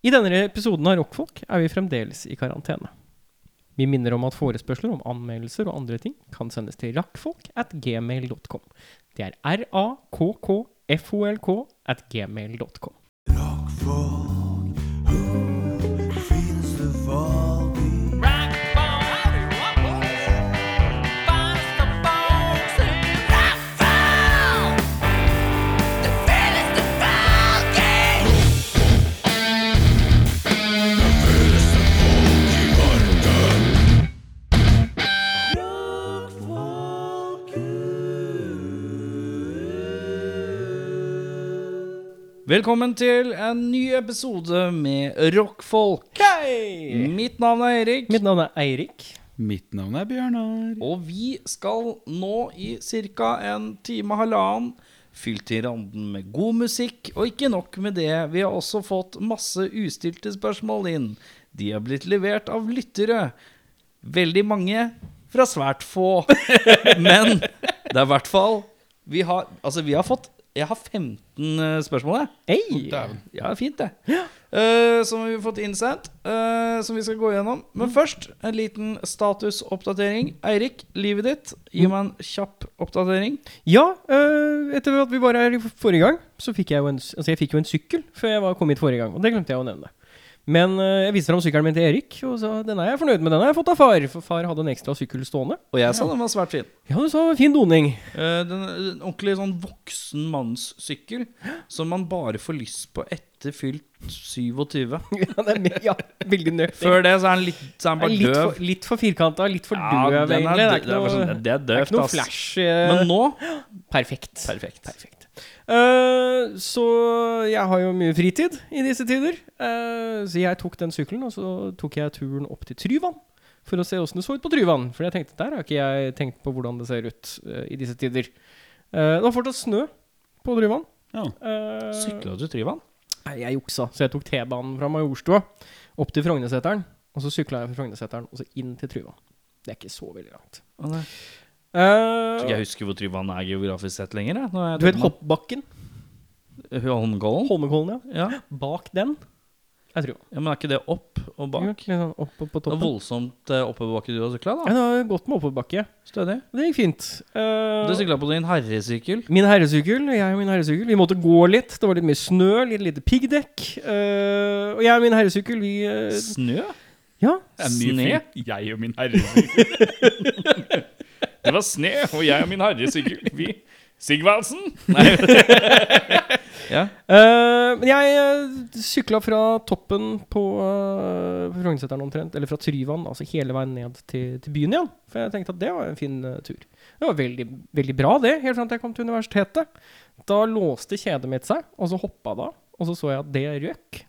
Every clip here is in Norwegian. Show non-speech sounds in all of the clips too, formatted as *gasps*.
I denne episoden av Rockfolk er vi fremdeles i karantene. Vi minner om at forespørsler om anmeldelser og andre ting kan sendes til rakkfolk at gmail.com. Det er r-a-k-k-f-o-l-k at gmail.com. Velkommen til en ny episode med Rockfolk. Hei! Mitt navn er Erik, Mitt navn er Eirik. Mitt navn er Bjørnar. og vi skal nå i ca. en time og halvannen fylt til randen med god musikk. Og ikke nok med det, vi har også fått masse ustilte spørsmål inn. De har blitt levert av lyttere. Veldig mange fra svært få. *laughs* Men det er i hvert fall Vi har, altså, vi har fått Jeg har 15 spørsmål, jeg. Hey. Ja, fint det. Eh, som vi har fått innsendt, uh, som vi skal gå gjennom. Men først en liten statusoppdatering. Eirik, livet ditt. Gi meg en kjapp oppdatering. Ja, uh, etter at vi var her i forrige gang, så fikk jeg jo en, altså jeg fikk jo en sykkel før jeg var kom hit forrige gang. Og det glemte jeg å nevne. Men øh, jeg viste fram sykkelen min til Erik, og sa den er jeg fornøyd med. Den har jeg fått av far, for far hadde en ekstra sykkel stående. Og jeg sa den var svært fin. Ja, du sa fin doning. Uh, den den ordentlig sånn voksen mannssykkel som man bare får lyst på etter fylt 27. *laughs* ja, det er ja, veldig nøyaktig. Før det så er han litt, så er han bare litt, døv. for, litt for firkanta, litt for Ja, døv, den er egentlig. Det er ikke det er bare noe, sånn- det er det er ikke noe flash. Men nå perfekt. Perfekt. Perfekt. Uh, så jeg har jo mye fritid i disse tider. Uh, så jeg tok den sykkelen, og så tok jeg turen opp til Tryvann. For å se åssen det så ut på Tryvann. For jeg tenkte, der har ikke jeg tenkt på hvordan det ser ut uh, i disse tider. Uh, det var fortsatt snø på Tryvann. Ja. Uh, Sykla du Tryvann? Nei, jeg juksa. Så jeg tok T-banen fra Majorstua opp til Frognerseteren. Og så sykla jeg fra Frognerseteren og så inn til Tryvann. Det er ikke så veldig langt. Oh, nei. Eh, Tror ikke jeg husker hvor Tryvann er geografisk sett lenger. jeg. Nå er jeg du vet Hoppbakken? Holmenkollen? Holmenkollen, ja. Ja. Bak den er tror. ja, Men er ikke det opp og bak? Litt sånn opp på Det er toppen. voldsomt eh, oppoverbakke du har sykla, Ja, da. det var godt med oppoverbakke. Stødig. Det gikk fint. Eh, Du sykla på din herresykkel. min herresykkel, jeg og min herresykkel, vi måtte gå litt. Det var litt mye snø, litt lite piggdekk. Eh, og jeg og min herresykkel, vi eh, Snø? Ja. Det er mye Sne? fint. Jeg og min herresykkel. *laughs* Det var sne, og jeg og min herresykkel Vi Sigvaldsen! Nei. *laughs* ja. uh, men jeg uh, sykla fra toppen på uh, Frognerseteren omtrent, eller fra Tryvann, altså hele veien ned til, til byen igjen. For jeg tenkte at det var en fin uh, tur. Det var veldig, veldig bra, det, helt fram til jeg kom til universitetet. Da låste kjedet mitt seg, og så hoppa det av. Og så så jeg at det røk.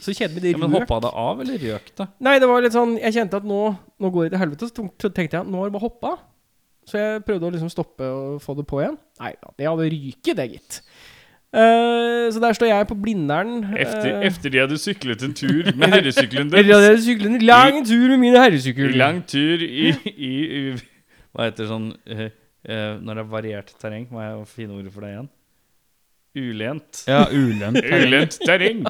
Så kjedet mitt røk. ja, Men hoppa det av, eller røk det? Nei, det var litt sånn Jeg kjente at nå, nå går det til helvete. Så tenkte jeg nå har det bare hoppa. Så jeg prøvde å liksom stoppe og få det på igjen. Nei da, det hadde ryket, det, gitt. Uh, så der står jeg på Blindern. Efter, uh, efter de hadde syklet en tur med herresykkelen Eller *laughs* de hadde syklet en lang tur med min herresykkel. Lang tur i, i, i Hva heter sånn uh, eh, Når det er variert terreng? Hva er finne ordet for det igjen? Ulent. Ja, ulendt. *laughs* Ulent terreng.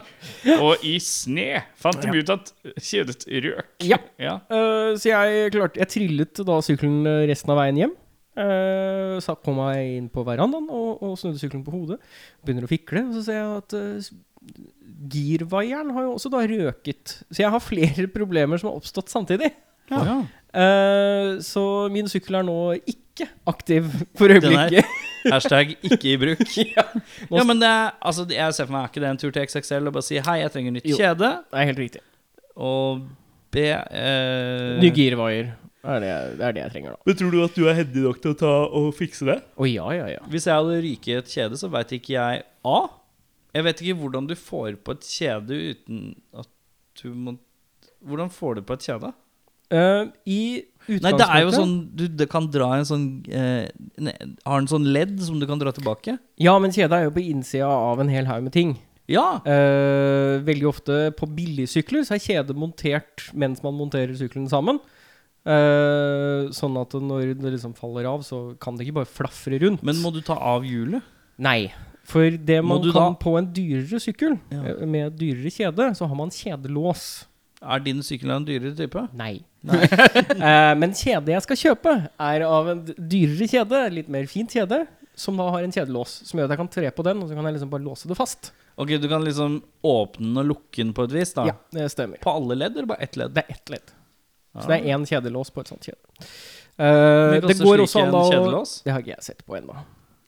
Og i sne fant de ut at kjedet røk. Ja. ja. Uh, så jeg klarte Jeg trillet da sykkelen eh, resten av veien hjem. Uh, så kom jeg inn på verandaen og, og snudde sykkelen på hodet. Begynner å fikle, og så ser jeg at uh, girvaieren har jo også da røket. Så jeg har flere *laughs* problemer som har oppstått samtidig. Ja. Uh, så min sykkel er nå ikke aktiv for øyeblikket. Hashtag ikke i bruk. *laughs* ja. Ja, men det er, altså, jeg ser for meg er ikke det en tur til XXL og bare si hei, jeg trenger nytt Jo. kjede. Det er helt riktig. Og B eh, Ny girvaier. Det er det, det er det jeg trenger, da. Men tror du at du er heldig nok til å ta og fikse det? Å ja, ja, ja. Hvis jeg hadde ryket i et kjede, så veit ikke jeg A. Jeg vet ikke hvordan du får på et kjede uten at du må Hvordan får du på et kjede? Uh, I Nei, det er jo sånn Du det kan dra en sånn eh, ne, Har en sånn ledd som du kan dra tilbake? Ja, men kjeda er jo på innsida av en hel haug med ting. Ja! Eh, veldig ofte på billigsykler så er kjedet montert mens man monterer sykkelen sammen. Eh, sånn at når det liksom faller av, så kan det ikke bare flafre rundt. Men må du ta av hjulet? Nei. For det man kan da- på en dyrere sykkel, Ja. eh, med dyrere kjede, så har man kjedelås. Er din sykkel en dyrere type? Nei. *laughs* Eh, men kjedet jeg skal kjøpe, er av en dyrere kjede, litt mer fint kjede, som da har en kjedelås, som gjør at jeg kan tre på den, og så kan jeg liksom bare låse det fast. Ok, du kan liksom åpne den og lukke den på et vis, da? Ja, det stemmer. På alle ledd, eller bare ett ledd? Det er ett ledd. Så det er én kjedelås på et sånt kjede. Uh, Eh, det går også an å kjedelås? Det har ikke jeg sett på ennå.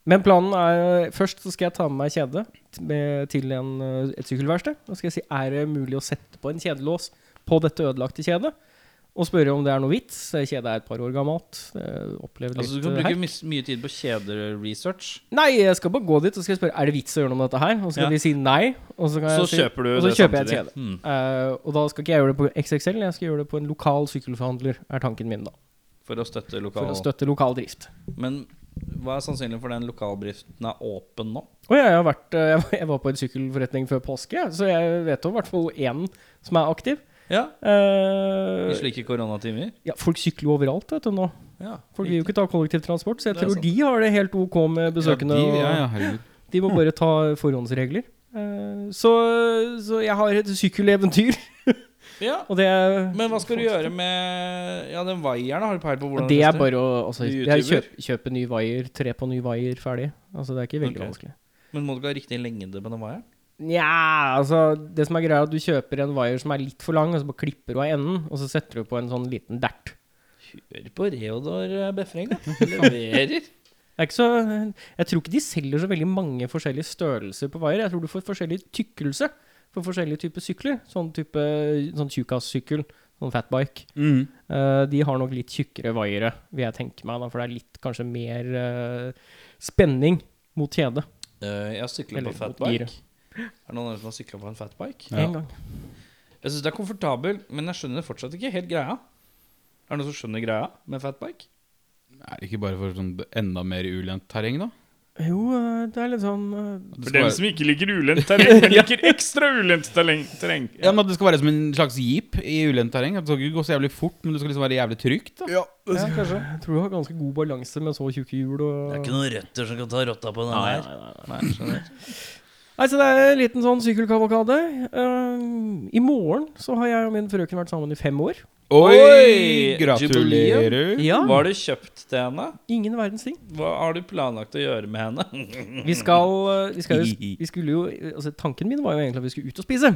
Men planen er Først så skal jeg ta med meg kjede til en, eh, et sykkelverksted. Da skal jeg si er det mulig å sette på en kjedelås på dette ødelagte kjedet. Og spørre om det er noe vits. Kjedet er et par år gammelt. Det litt Altså, du kan eh, bruke my mye tid på kjederesearch. Nei, jeg skal bare gå dit og skal jeg spørre Er det vits å gjøre noe med dette her. Og så skal Ja. de si nei. Og så, kan Så jeg si, kjøper du og så det kjøper jeg et kjede. Mm. Uh, og da skal ikke jeg gjøre det på XXL, jeg skal gjøre det på en lokal sykkelforhandler, er tanken min da. For å støtte For lokal å støtte lokal drift. Men hva er sannsynlig for den lokalbedriften er åpen nå? Og jeg har vært eh, jeg var på en sykkelforretning før påske, så jeg vet om i hvert fall én som er aktiv. Ja, Uh, I slike koronatimer? ja, folk sykler jo overalt vet du nå. Ja. Folk vil jo ikke ta kollektivtransport, så jeg tror sant. de har det helt ok med besøkende. Ja, de, ja, ja, de må bare ta forhåndsregler. Uh, så, så jeg har et sykkeleventyr, *laughs* ja. og det er Men hva skal du gjøre med Ja, den vaieren? Har du peil på hvordan Det er bare å altså, kjøp, kjøpe ny vaier, tre på ny vaier, ferdig. Altså Det er ikke veldig okay. vanskelig. Men må du ikke ha riktig lengde på den vaieren? Nja, altså Det som er greia, er at du kjøper en wire som er litt for lang, og så bare klipper du av enden, og så setter du på en sånn liten dert. Hør på Reodor Befring, da. Leverer. *laughs* Er så, jeg tror ikke de selger så veldig mange forskjellige størrelser på wire. Jeg tror du får forskjellig tykkelse for forskjellige typer sykler. Sånn type sånn tjukkas-sykkel, sånn fatbike. Mm. Uh, de har nok litt tjukkere wire, vil jeg tenke meg, da, for det er litt kanskje mer uh, spenning mot kjede. Uh, jeg sykla på fatbike. Er det noen andre som har sykla på en fatbike? Ja. En gang. Jeg syns det er komfortabel, men jeg skjønner fortsatt ikke helt greia. Er det noen som skjønner greia med fatbike? Er det ikke bare for sånn enda mer ulendt terreng, da? Jo, eh, det er litt sånn eh, For dem være- som ikke liker ulendt terreng, men *laughs* liker ekstra ulendt terreng. Ja. Ja, men Det skal være som en slags jeep i ulendt terreng. Det skal ikke gå så jævlig fort, men det skal liksom være jævlig trygt. da Ja, kanskje. Jeg tror du har ganske god balanse med så tjukke hjul. Og... Det er ikke noen røtter som kan ta rotta på den her. nei, nei, nei. Nei. Nei, så det er en liten sånn sykkelkavalkade. Uh, I morgen så har jeg og min frøken vært sammen i fem år. Oi, Gratulerer. Ja. Hva har du kjøpt til henne? Ingen verdens ting. Hva har du planlagt å gjøre med henne? Vi skal, eh, vi skal jo *laughs* Vi skulle jo Altså, tanken min var jo egentlig at vi skulle ut og spise.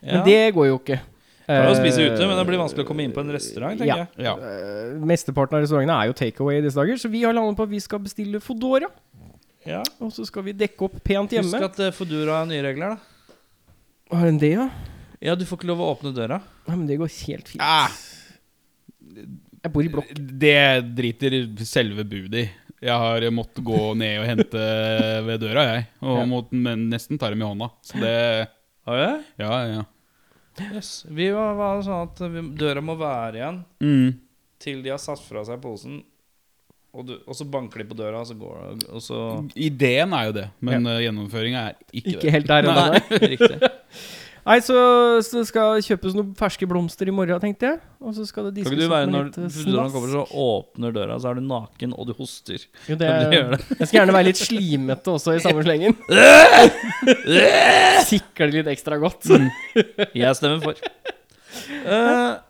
Men det går jo ikke. Kan å spise ute, Eh, men det blir vanskelig å komme inn på en restaurant, tenker Ja. jeg. Ja. Mesteparten av restaurantene er jo takeaway i disse dager, så vi har landet på at vi skal bestille Fodora. Ja. Og så skal vi dekke opp pent hjemme. Husk at eh, Foodora har nye regler, da. Har en det, ja? Ja, du får ikke lov å åpne døra. Nei, men det går helt fint. Ah. Jeg bor i blokk. Det driter selve budet i. Jeg har måttet gå ned og hente ved døra, jeg. Og Ja. måtte men nesten ta dem i hånda. Så det Har du det? Ja, ja. Yes. Vi var, var sånn at vi, døra må være igjen Mm. til de har satt fra seg posen. Og, du, og så banker de på døra, og så går det Og så Ideen er jo det, men ja. gjennomføringa er ikke, Ikke det. helt der ennå. Nei, *laughs* riktig. *laughs* Nei, så, så det skal kjøpes noen ferske blomster i morgen, tenkte jeg. Og så skal det Kan diskes ikke du være når eh, Foodora snask. kommer, så åpner døra, så er du naken, og du hoster. Jo, det, du det? jeg skal gjerne være litt slimete også i *laughs* samme slengen. Sikler det litt ekstra godt. Jeg stemmer for. Uh,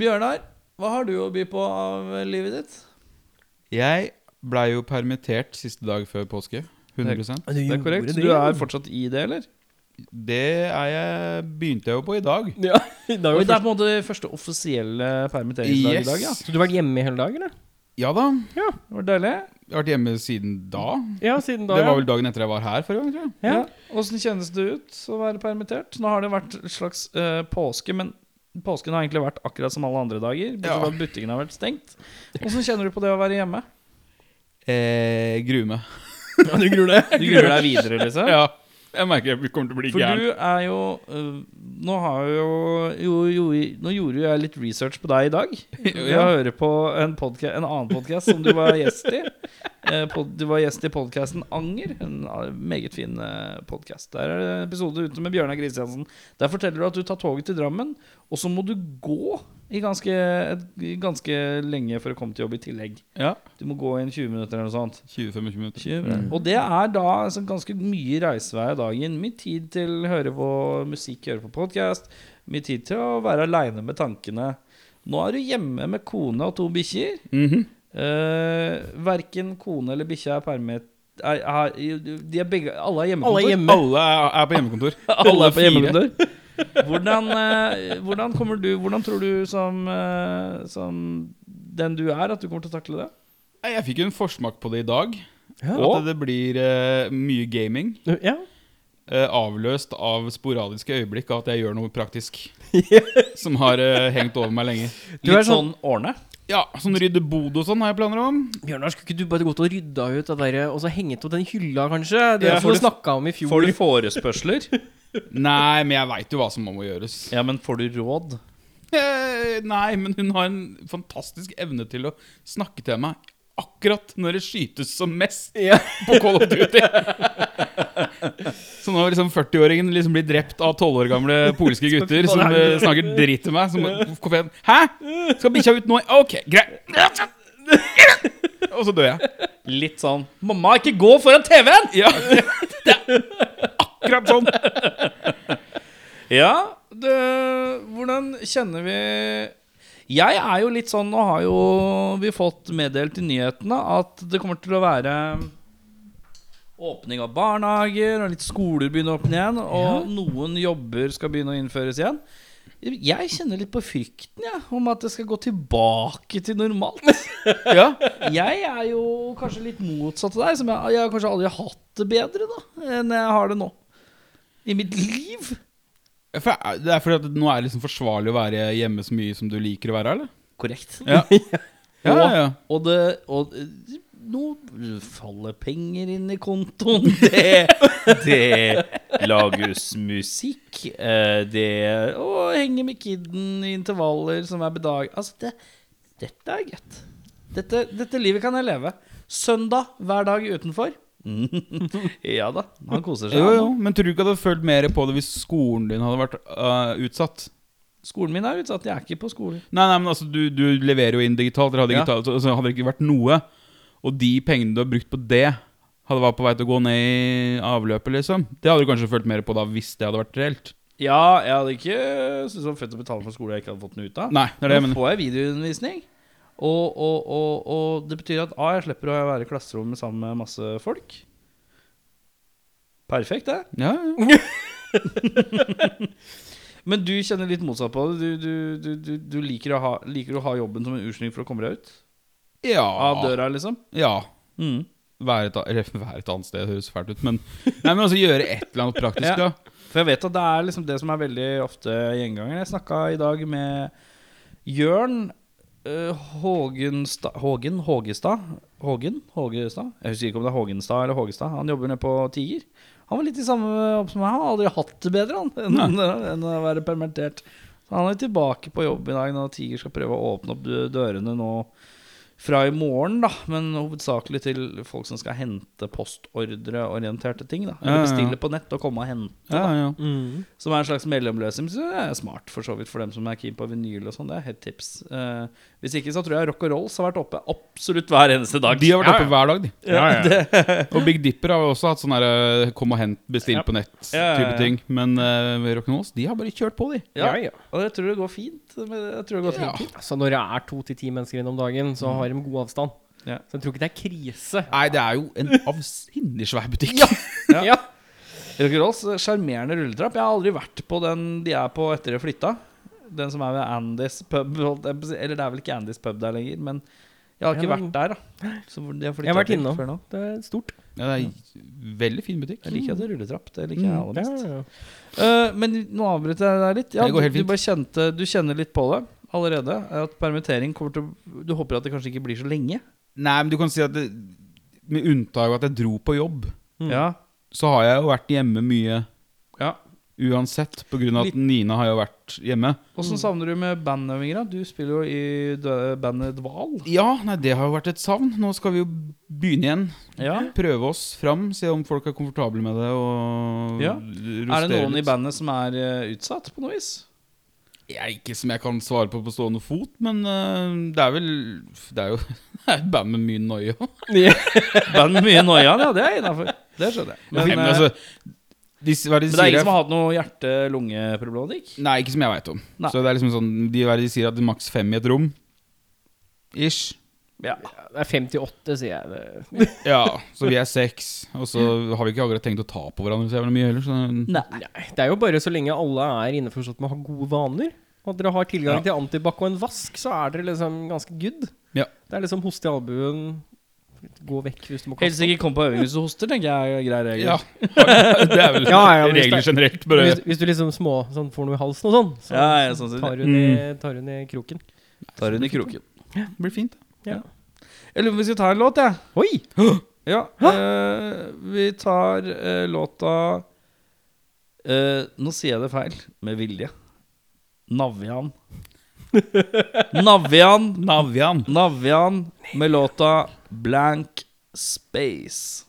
Bjørnar, hva har du å by på av livet ditt? Jeg blei jo permittert siste dag før påske. 100% Det er korrekt. Så du er fortsatt i det, eller? Det er jeg begynte jeg jo på i dag. Ja, *laughs* i dag og det er på en måte første offisielle permitteringsdag Yes. i dag, ja. Så du har vært hjemme i hele dag, eller? Ja da. Ja, Det var deilig. Jeg har vært hjemme siden da. Ja, siden da, Det var ja. vel dagen etter jeg var her forrige gang, tror jeg. ja. Åssen kjennes det ut å være permittert? Nå har det vært et slags uh, påske, men påsken har egentlig vært akkurat som alle andre dager. Bortsett Ja. at butikken har vært stengt. Åssen kjenner du på det å være hjemme? Eh, gruer meg. *laughs* ja, du gruer deg. Du gruer deg videre, liksom? Ja. Jeg merker jeg kommer til å bli For du er jo øh, Nå har jo, jo, jo Nå gjorde jo jeg litt research på deg i dag. *laughs* Jeg hører på en, podcast, en annen podkast som du var gjest i. Eh, Du var gjest i podkasten Anger. En eh, meget fin podkast. Der er det episode ute med Bjørnar Kristiansen. Der forteller du at du tar toget til Drammen, og så må du gå i ganske, ganske lenge for å komme til jobb i tillegg. Ja. Du må gå inn 20 minutter eller noe sånt. 20-25 minutter. 20 minutter. Og det er da altså, ganske mye reisevei av dagen. Mye tid til å høre på musikk, høre på podkast. Mye tid til å være aleine med tankene. Nå er du hjemme med kone og to bikkjer. Mhm. Eh, verken kone eller bikkje er permet Er, er, de er begge, alle er hjemmekontor. Alle er hjemme. Alle er, på hjemmekontor. *laughs* Alle er på hjemmekontor. Hvordan, uh, hvordan kommer du Hvordan tror du som, uh, som den du er, at du kommer til å takle det? Jeg fikk jo en forsmak på det i dag. Ja. At det blir mye gaming. Ja. eh, avløst av sporadiske øyeblikk av at jeg gjør noe praktisk. *laughs* Som har hengt over meg lenge. Du er Litt sånn ordne? Ja, sånn rydde bod og sånn har jeg planer om. Bjørnar, skulle ikke du bare gått og rydda ut det der, og så henget opp den hylla, kanskje? Det Ja, som får du du- snakka om i fjor. Får du forespørsler? *laughs* Nei, men jeg veit jo hva som må gjøres. Ja, men får du råd? Eh, nei, men hun har en fantastisk evne til å snakke til meg akkurat når det skytes som mest *laughs* Ja. på Call of Duty. Så nå har liksom 40-åringen liksom blitt drept av 12 år gamle polske gutter som eh, snakker dritt til meg. Som, Hæ? Skal bikkja ut nå? Ok, greit. Og så dør jeg. Litt sånn Mamma, ikke gå foran TV-en! Ja, det er akkurat sånn. Ja, det, hvordan kjenner vi Jeg er jo litt sånn Nå har jo vi fått meddelt i nyhetene at det kommer til å være åpning av barnehager, og litt skoler begynner å åpne igjen, og noen jobber skal begynne å innføres igjen. Jeg kjenner litt på frykten ja, om at det skal gå tilbake til normalt. *laughs* Ja. Jeg er jo kanskje litt motsatt av deg. Som jeg, jeg har kanskje aldri hatt det bedre da enn jeg har det nå. I mitt liv. For det er fordi at nå er det liksom forsvarlig å være hjemme så mye som du liker å være, eller? Korrekt. Ja, *laughs* ja, ja, ja. Og det og, eh, Nå faller penger inn i kontoen. *laughs* Det, det lages musikk. eh, Det å henge med kidden i intervaller som er bedag Altså, det, dette er godt. Dette, dette livet kan jeg leve. Søndag hver dag utenfor. *laughs* ja da, han koser seg. Jo, jo, men tror du ikke du hadde følt mer på det hvis skolen din hadde vært øh, utsatt? Skolen min er utsatt. Jeg er ikke på skole. Nei, nei, men altså, du, du leverer jo inn digitalt. Dere har Ja. digitalt så hadde det ikke vært noe. Og de pengene du har brukt på det, hadde vært på vei til å gå ned i avløpet, liksom. Det hadde du kanskje følt mer på da hvis det hadde vært reelt. Ja, jeg hadde ikke syntes det var fett å betale for skole jeg ikke hadde fått noe ut av. Nei, det er det Nå får jeg videoundervisning. Og, og, og, og det betyr at A, jeg slipper å være i klasserommet sammen med masse folk. Perfekt, det. Ja, ja. *laughs* Men du kjenner litt motsatt på det. Du, du, du, du, liker, å ha, liker å ha jobben som en unnskyldning for å komme deg ut ja. av døra, liksom? Ja. Mm. Være et, eller *laughs* være et annet sted høres fælt ut, men, nei, men altså gjøre et eller annet praktisk, *laughs* Ja. da. For jeg vet at det er liksom det som er veldig ofte gjengangeren. Jeg snakka i dag med Jørn Hågenstad Hågen? Hågestad? Hågen? Hågestad? Jeg husker ikke om det er Hågenstad eller Hågestad. Han jobber nede på Tiger. Han var litt i samme jobb som meg. Han har aldri hatt det bedre han, enn, enn å være permittert. Så han er tilbake på jobb i dag når Tiger skal prøve å åpne opp dørene nå fra i morgen, da. Men hovedsakelig til folk som skal hente postordreorienterte ting. da Eller bestille på nett og komme og hente. Da ja. Mm. som er en slags mellomløsning. Så det er smart for så vidt for dem som er keen på vinyl og sånn. Det er helt tips. Uh, hvis ikke så tror jeg Rock and Rolls har vært oppe absolutt hver eneste dag. De har vært oppe hver dag, de. *laughs* Og Big Dipper har også hatt sånn herre kom og hent, bestill Ja. på Ja, ja, nett-type ja. ting. Men uh, Rolls, de har bare kjørt på, de. ja, Ja, ja. og jeg tror det går fint. Jeg tror det går Ja. fint. Så når det er to til ti mennesker innom dagen, så har de god avstand. Ja. Så jeg tror ikke det er krise. Nei, det er jo en avsindig svær butikk. Ja. *laughs* Ja. Rock and Rolls, sjarmerende rulletrapp. Jeg har aldri vært på den de er på etter de flytta. Den som er ved Andys pub. Eller det er vel ikke Andys pub der lenger, men jeg har ikke Ja, men- vært der, da. Så de har Jeg har vært innom. før nå. Det er stort. Ja, det er veldig fin butikk. Jeg liker at det er rulletrapp. Det liker jeg aller Ja, best. ja, ja. Eh, men nå avbryter jeg deg litt. Ja, Det går helt du, du, bare kjente, du kjenner litt på det allerede. At permittering kommer til Du håper at det kanskje ikke blir så lenge? Nei, men du kan si at det, med unntak av at jeg dro på jobb, Mm. Ja. så har jeg jo vært hjemme mye ja. uansett, på grunn av Litt- at Nina har jo vært hjemme. Åssen savner du med bandøvinger? Du spiller jo i bandet Dval. Ja, nei, det har jo vært et savn. Nå skal vi jo begynne igjen. Ja. Prøve oss fram, se om folk er komfortable med det. Og Ja. Er det noen i bandet som er eh, utsatt på noe vis? Jeg, ikke som jeg kan svare på på stående fot, men uh, det er vel Det er jo *laughs* det er et band med mye noia. *laughs* Band med mye noia, ja, det er innafor. Det skjønner jeg. Men, Men, eh, altså, de, er de men det er ingen som har hatt noe hjerte-lungeproblematikk? Nei, ikke som jeg veit om. Nei. Så det er liksom sånn De, er de sier at det er maks fem i et rom. Ish. Ja. Det er 58, sier jeg. Ja, så vi er seks. Og så har vi ikke akkurat tenkt å ta på hverandre så jævlig mye heller. Så Nei. Det er jo bare så lenge alle er innforstått med å ha gode vaner. Og dere har tilgang Ja. til antibac og en vask, så er dere liksom ganske good. Ja. Det er liksom hoste i albuen, gå vekk hvis du må Helst kaste ikke kom på øving hvis du hoster, tenker jeg er grei regel. ja. *laughs* Det er vel Ja, ja, regler generelt. Bare Hvis, hvis du liksom små sånn, får noe i halsen og sånn, så, Ja, ja, sånn tar, du ned, tar du ned kroken. Tar hun i kroken. blir fint. Ja. Jeg lurer på om vi skal ta en låt, jeg. Oi! Ja. eh, vi tar eh, låta eh, Nå sier jeg det feil, med vilje. Navian. *laughs* Navian. Navian. Navian med låta Blank Space.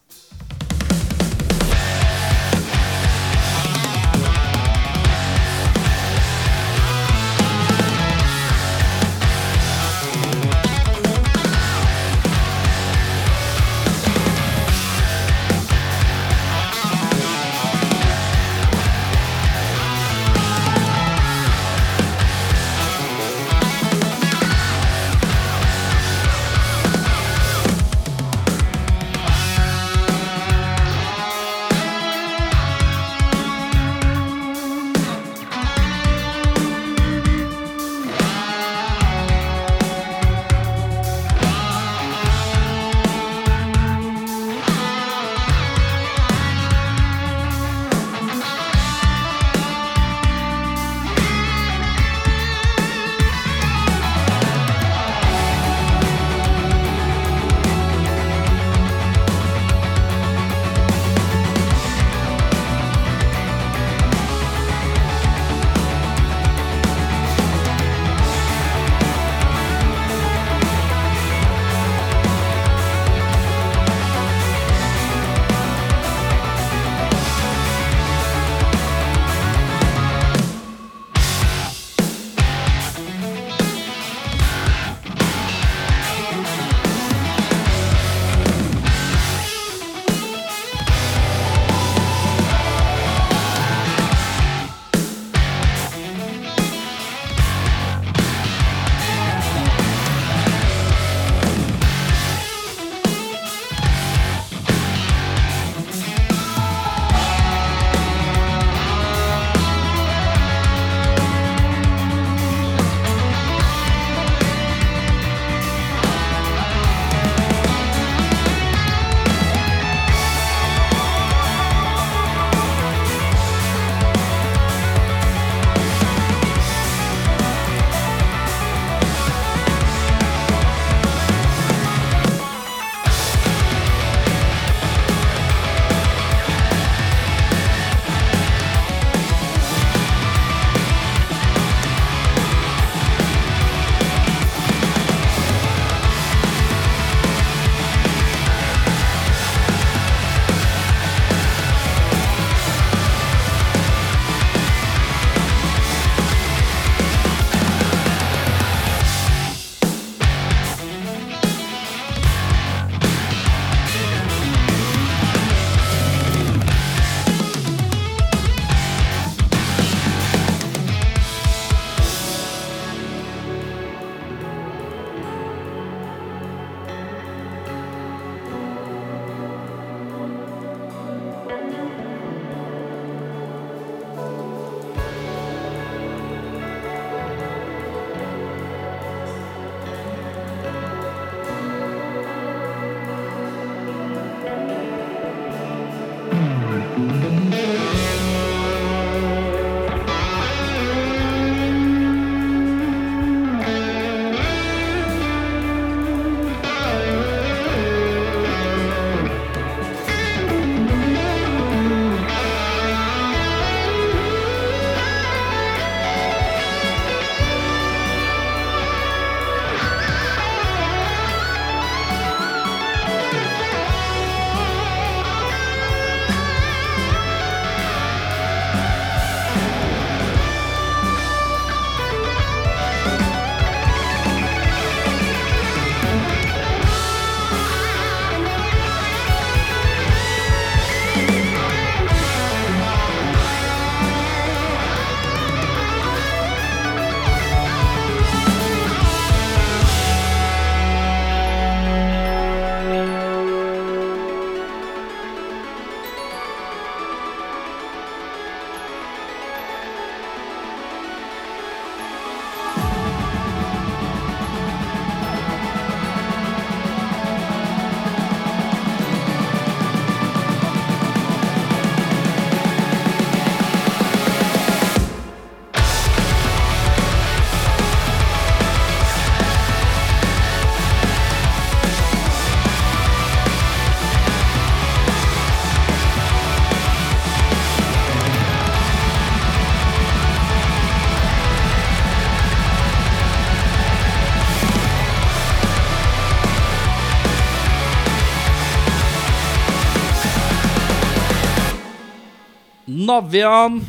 Navian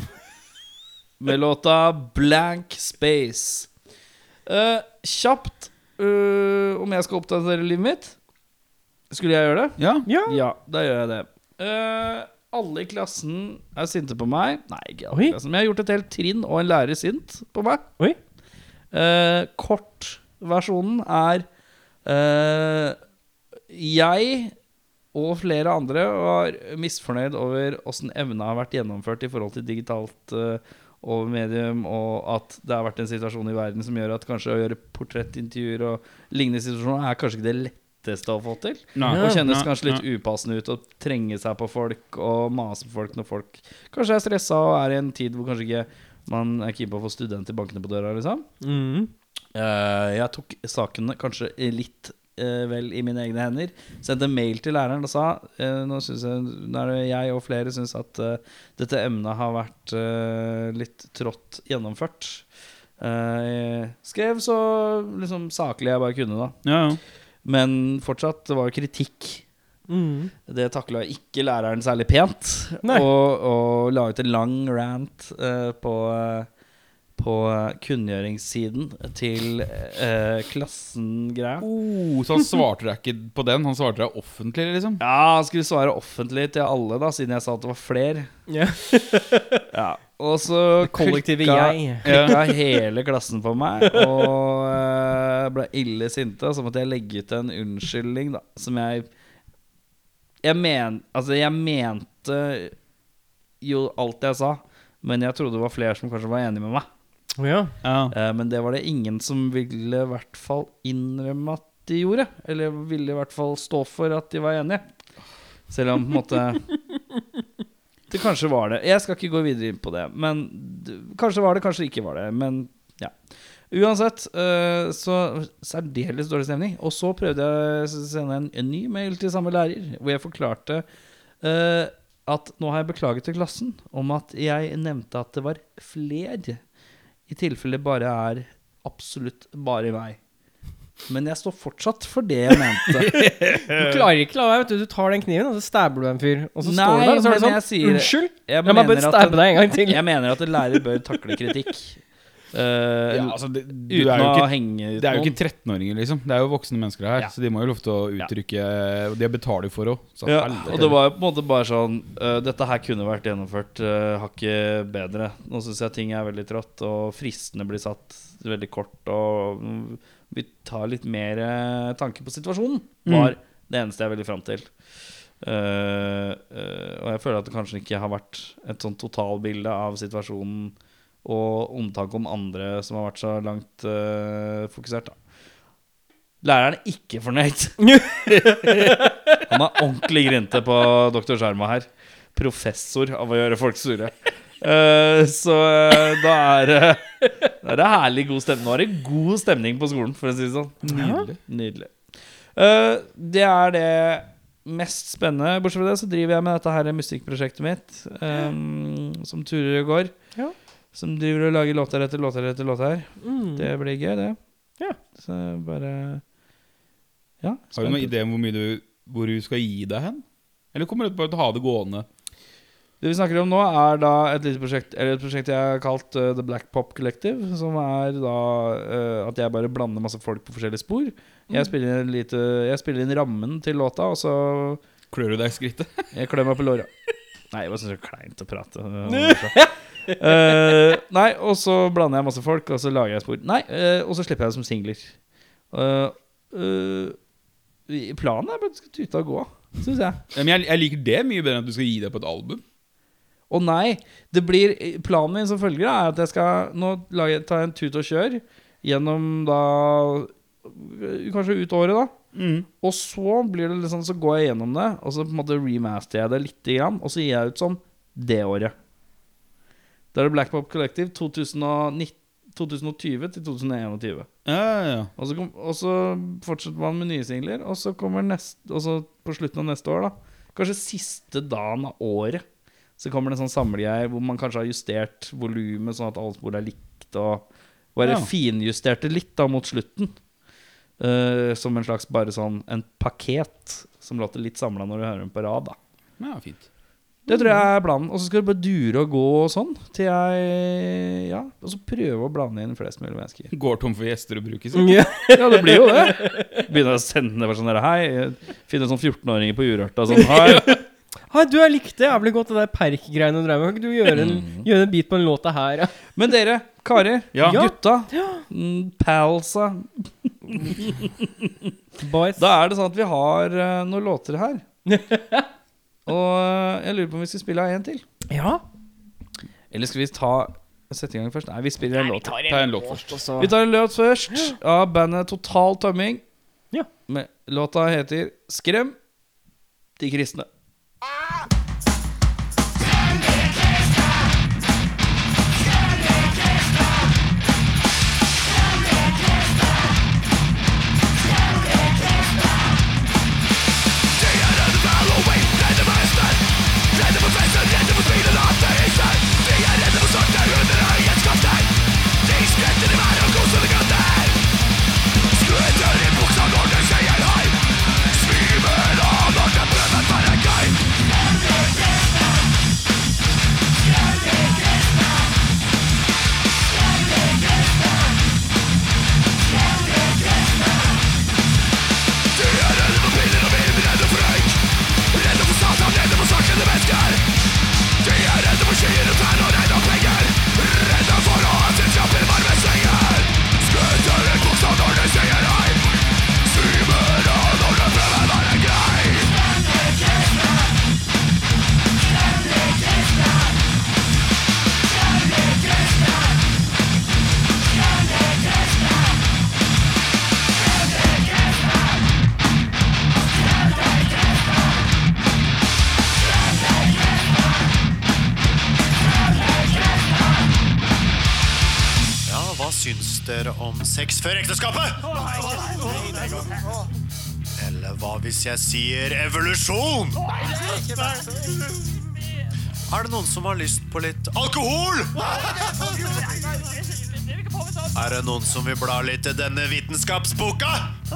med låta Blank Space. Uh, kjapt uh, om jeg skal oppdatere livet mitt. Skulle jeg gjøre det? Ja. Ja. Ja, da gjør jeg det. Uh, alle i klassen er sinte på meg. Nei, ikke alle i klassen. Men jeg har gjort et helt trinn og en lærer sint på meg. Oi. Uh, Kortversjonen er eh, Jeg og flere andre var misfornøyd over åssen evna har vært gjennomført i forhold til digitalt uh, over medium, og at det har vært en situasjon i verden som gjør at kanskje å gjøre portrettintervjuer og lignende situasjoner er kanskje ikke det letteste å få til. Nei. Og kjennes Nei, kanskje litt nei. upassende ut å trenge seg på folk og mase på folk når folk kanskje er stressa og er i en tid hvor kanskje ikke man er keen på å få studenter bankende på døra, liksom. Mm. Uh, jeg tok sakene kanskje litt eh, vel i mine egne hender. Sendte mail til læreren og sa eh, Nå synes jeg, nå er det jeg og flere syns at eh, dette emnet har vært eh, litt trått gjennomført. Eh, skrev så liksom saklig jeg bare kunne, da. Ja, ja. Men fortsatt, det var jo kritikk. Mm. Det takla ikke læreren særlig pent. Og, og la ut en lang rant eh, på, eh, på eh, kunngjøringssiden til uh, klassen-greia. Oh, så han svarte deg ikke på den? Han svarte deg offentlig, liksom? Ja, han skulle svare offentlig til alle, da siden jeg sa at det var flere. Yeah. *laughs* Ja. Og så Kollektivet jeg. klikka hele klassen på meg og eh, ble ille sinte. Og så måtte jeg legge ut en unnskyldning, da, som jeg Jeg, men, altså, jeg mente jo alt jeg sa, men jeg trodde det var flere som kanskje var enig med meg. Ja. Eh, men det var det ingen som ville i hvert fall innrømme at de gjorde. Eller ville i hvert fall stå for at de var enige. Selv om på en måte *laughs* Det kanskje var det. Jeg skal ikke gå videre inn på det. Men kanskje var det, kanskje ikke var det. Men ja. Uansett, eh, så særdeles dårlig stemning. Og så prøvde jeg å sende en, en ny mail til samme lærer, hvor jeg forklarte eh, at nå har jeg beklaget til klassen om at jeg nevnte at det var flere. I tilfelle det bare er absolutt bare meg. Men jeg står fortsatt for det jeg mente. *laughs* Du klarer ikke la være, du. Tar den kniven, og så stabber du en fyr. Og så Nei, står du der, og så er det sånn Unnskyld! Jeg bare mener at stabbe en- deg en gang *laughs* til. Jeg mener at en lærer bør takle kritikk. Eh, Ja, altså, det, uten er å ikke, henge ut det er jo ikke 13-åringer, liksom. Det er jo voksne mennesker her, Ja. så de må jo lov til å uttrykke ja. de betaler for òg. Ja, og det var jo på en måte bare sånn uh, Dette her kunne vært gjennomført uh, hakket bedre. Nå syns jeg ting er veldig trått, og fristene blir satt veldig kort. Og mm, vi tar litt mer uh, tanke på situasjonen, var det eneste jeg ville fram til. Uh, og jeg føler at det kanskje ikke har vært et sånn totalbilde av situasjonen og omtanke om andre som har vært så langt uh, fokusert. Da. Læreren er ikke fornøyd. *laughs* Han er ordentlig grinte på Dr. Sjarma her. Professor av å gjøre folk sure. Uh, så uh, da er det Da er det herlig god stemning. Nå er det god stemning på skolen, for å si det sånn. Nydelig. Nydelig. Det er det mest spennende. Bortsett fra det så driver jeg med dette her musikkprosjektet mitt, um, som turer og går. Ja. Som driver og lager låter etter låter etter låter. Mm. Det blir gøy, det. Ja. Så bare Ja. Har du noen idé om hvor mye du, hvor du skal gi deg hen? Eller kommer du bare til å ha det gående? Det vi snakker om nå, er da et lite prosjekt Eller et prosjekt jeg har kalt uh, The Black Pop Collective. Som er da uh, at jeg bare blander masse folk på forskjellige spor. Jeg spiller inn, lite, jeg spiller inn rammen til låta, og så Klør du deg i skrittet? Jeg klør meg på låra. Nei, jeg bare syns det er kleint å prate. *laughs* Eh, nei, og så blander jeg masse folk, og så lager jeg spor. Nei, uh, og så slipper jeg det som singler. Uh, planen er bare at det skal tute og gå, syns jeg. Ja, Men jeg, jeg liker det mye bedre enn at du skal gi deg på et album. Å nei, det blir Planen min som følger er at jeg skal Nå lager, ta en tut og kjør gjennom da Kanskje ut året, da. Mm. Og så blir det liksom Så går jeg gjennom det, og så på en måte remaster jeg det litt. og så gir jeg ut som det året. Da er det Black Pop Collective 2019, 2020 til 2021. Ja, ja, ja. Og så, kom, og så fortsetter man med nye singler, og så kommer neste Og så på slutten av neste år, da. Kanskje siste dagen av året. Så kommer det en sånn samlegreie hvor man kanskje har justert volumet sånn at alle spor er likt, og bare Ja. finjusterte litt da mot slutten. Uh, som en slags bare sånn en paket som låter litt samla når du hører den på rad, da. ja fint. Det tror jeg er planen. Og så skal det bare dure og gå og sånn til jeg Ja, og så prøve å blande inn flest mulig mennesker. *laughs* Går tom for gjester å bruke. Så. Ja. Ja, det blir jo det. Begynner å sende nedover sånn der Hei, finne sånn 14-åringer på Urørta sånn Hei. *laughs* Hei, du, jeg likte jævlig godt det der Perk-greiene du drev med. Kan ikke du gjøre en, gjøre en bit på en låt her? Ja? *laughs* Men dere, karer, Ja. gutta, ja. palsa Boys. Da er det sånn at vi har uh, noen låter her. Og eh, jeg lurer på om vi skal spille av en til. Ja. Eller skal vi ta sette i gang først? Nei, vi spiller en låt. Ta en låt først. Også. Vi tar en låt først av bandet Total Tømming. Ja. Med, låta heter 'Skrem de kristne'. Jeg sier evolusjon? Er det noen som har lyst på litt alkohol? Er det noen som vil bla litt i denne vitenskapsboka? Du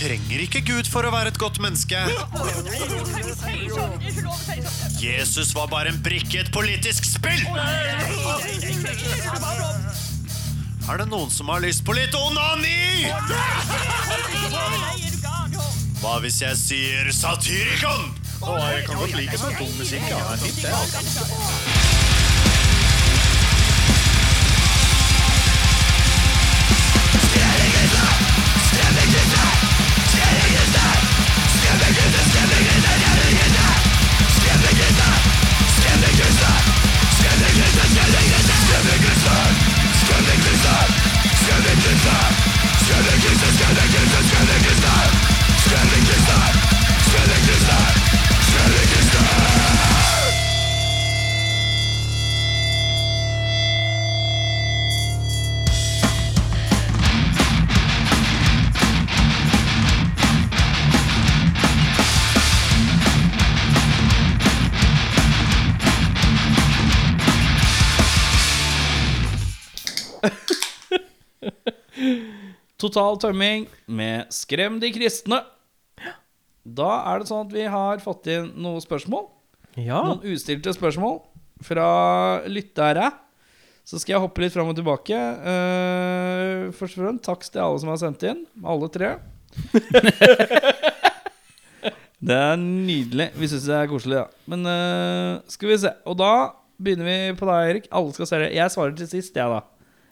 trenger ikke Gud for å være et godt menneske. Jesus var bare en brikke i et politisk spill. Er det noen som har lyst på litt onani? Hva hvis jeg sier satyrikon? Å, jeg kan godt like sånn dum musikk. Ja. Det er fint, det. Altså. Total tømming med 'Skrem de kristne'. Da er det sånn at vi har fått inn noen spørsmål. Ja. Noen ustilte spørsmål fra lyttere. Så skal jeg hoppe litt fram og tilbake. Uh, først og fremst takk til alle som har sendt inn. Alle tre. *laughs* det er nydelig. Vi syns det er koselig, ja. Men uh, skal vi se. Og da begynner vi på deg, Erik. Alle skal se det. Jeg svarer til sist, jeg, da.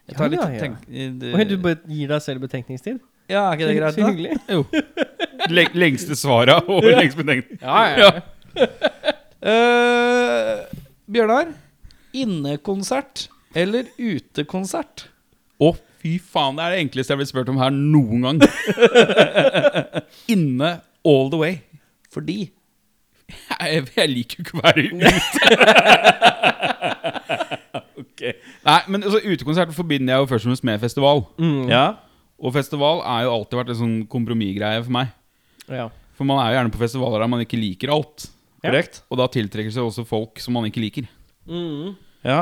Jeg tar Ja, litt ja, ja. tenk... Det... Oi, du bare gir deg selv betenkningstid? Ja, er ikke det greit? Så da? hyggelig. Jo. Leng lengste svara og lengst betenkning. Ja, ja, ja. Uh, *laughs* Bjørnar, innekonsert eller utekonsert? Å, fy faen. Det er det enkleste jeg har blitt spurt om her noen gang. *laughs* Inne all the way. Fordi Jeg, jeg liker jo ikke å være ute. *laughs* Nei, men altså, Utekonsert forbinder jeg jo først og fremst med festival. Ja. Og festival er jo alltid vært en sånn kompromissgreie for meg. Ja. For man er jo gjerne på festivaler der man ikke liker alt. Ja. Korrekt? Og da tiltrekker seg også folk som man ikke liker. Mm. Ja.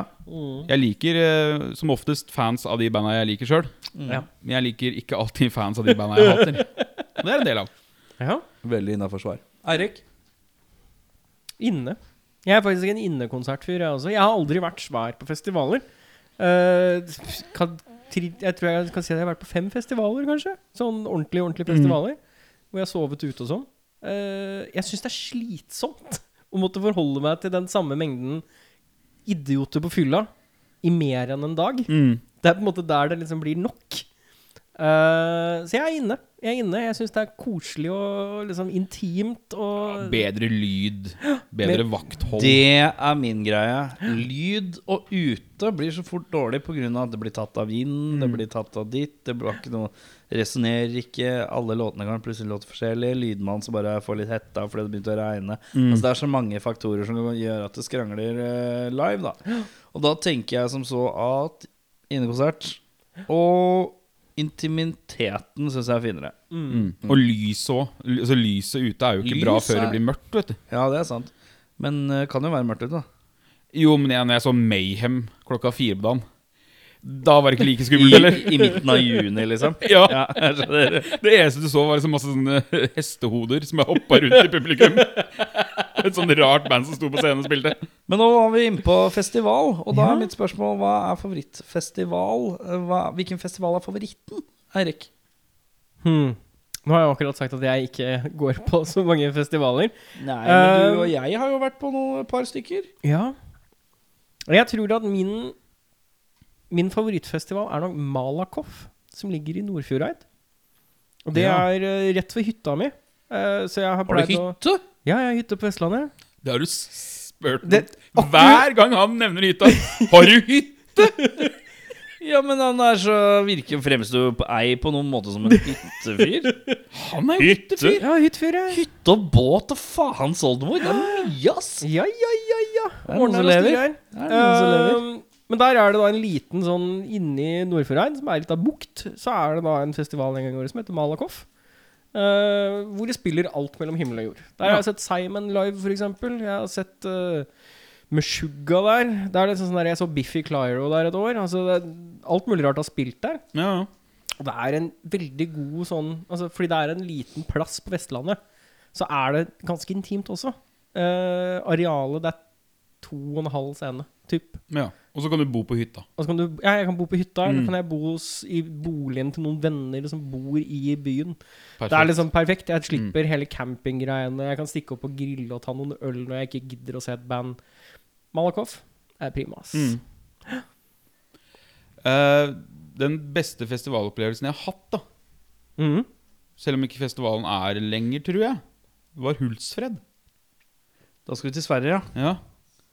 Jeg liker eh, som oftest fans av de banda jeg liker sjøl. Ja. Men jeg liker ikke alltid fans av de banda jeg hater. Og *laughs* det er en del av. ja. Veldig innafor svar. Eirik? Inne. Jeg er faktisk en innekonsertfyr, jeg også. Jeg har aldri vært svær på festivaler. Uh, kan, jeg tror jeg kan si at jeg har vært på fem festivaler, kanskje. Sånn ordentlige, ordentlige festivaler. Hvor jeg har sovet ute og sånn. Uh, jeg syns det er slitsomt *laughs* å måtte forholde meg til den samme mengden idioter på fylla i mer enn en dag. Mm. Det er på en måte der det liksom blir nok. Eh, så jeg er inne. Jeg er inne. Jeg syns det er koselig og liksom intimt og Bedre lyd, bedre Men- vakthold. Det er min greie. Lyd og ute blir så fort dårlig pga. at det blir tatt av vind, det blir tatt av ditt. Det blir ikke noe Resonnerer ikke. Alle låtene kan plutselig låte forskjellig. Lydmann som bare får litt hetta fordi det begynte å regne. Altså Det er så mange faktorer som gjør at det skrangler eh, live. da Og da tenker jeg som så at innekonsert og intimiteten syns jeg er finere. Mm. Og lyset òg. Altså, lyset ute er jo ikke bra før er- det blir mørkt. vet du Ja, det er sant. Men eh, kan jo være mørkt ute, da. Jo, men jeg, når jeg så Mayhem klokka fire på dagen, da var det ikke like I, skummelt, eller? I midten av juni, liksom. *laughs* Ja. Ja. Det eneste du så, var liksom masse sånne hestehoder som hoppa rundt i publikum. *laughs* Et sånn rart band som sto på scenen og spilte. Men nå var vi inne på festival, og da er mitt spørsmål hva er favorittfestival? Hva, hvilken festival er favoritten, Eirik? Hmm. Nå har jeg akkurat sagt at jeg ikke går på så mange festivaler. Nei, men du og og jeg har jo vært på noen par stykker. Ja. Og jeg tror at min Min favorittfestival er nok Malakoff, som ligger i Nordfjordeid. Og det Ja. er eh, rett ved hytta mi. Eh, så jeg har Har du pleid å hytte? Ja, jeg har hytte på Vestlandet. Det har du s- spurt om Det- hver gang han nevner hytta. Har du hytte? *laughs* Ja, men han er så virker fremstår jo på ei på noen måte som en hyttefyr. *laughs* Han er hyttefyr. Ja, hyttefyr, ja. Hytte og båt og faen oldemor. Det er mye, ass! Ja, ja, ja, ja. Det er noen som lever. Det er noen som lever. Men der er det da en liten sånn inni Nordfjordeid, som er litt av bukt, så er det da en festival en gang i året som heter Malakoff. Uh, hvor de spiller alt mellom himmel og jord. Der har jeg sett Simon live, eksempel. Jeg har sett uh, Meshuggah der. Det er liksom sånn der Jeg så Biffy Clyro der et år. Altså, det alt mulig rart har spilt der. Ja, ja. Og det er en veldig god sånn altså, Fordi det er en liten plass på Vestlandet, så er det ganske intimt også. Uh, arealet det er to og en halv scene, typ. ja. Og så kan du bo på hytta. Og så kan du Ja, jeg kan bo på hytta, eller Mm. kan jeg bo hos, i boligen til noen venner som bor i byen. Perfekt. Det er liksom perfekt. Jeg slipper hele campinggreiene. Jeg kan stikke opp og grille og ta noen øl når jeg ikke gidder å se et band. Malakoff er prima, ass. Mm. Uh, den beste festivalopplevelsen jeg har hatt, da mm. selv om ikke festivalen er lenger, tror jeg, var Hultsfred. Da skal vi til Sverige, ja. Ja,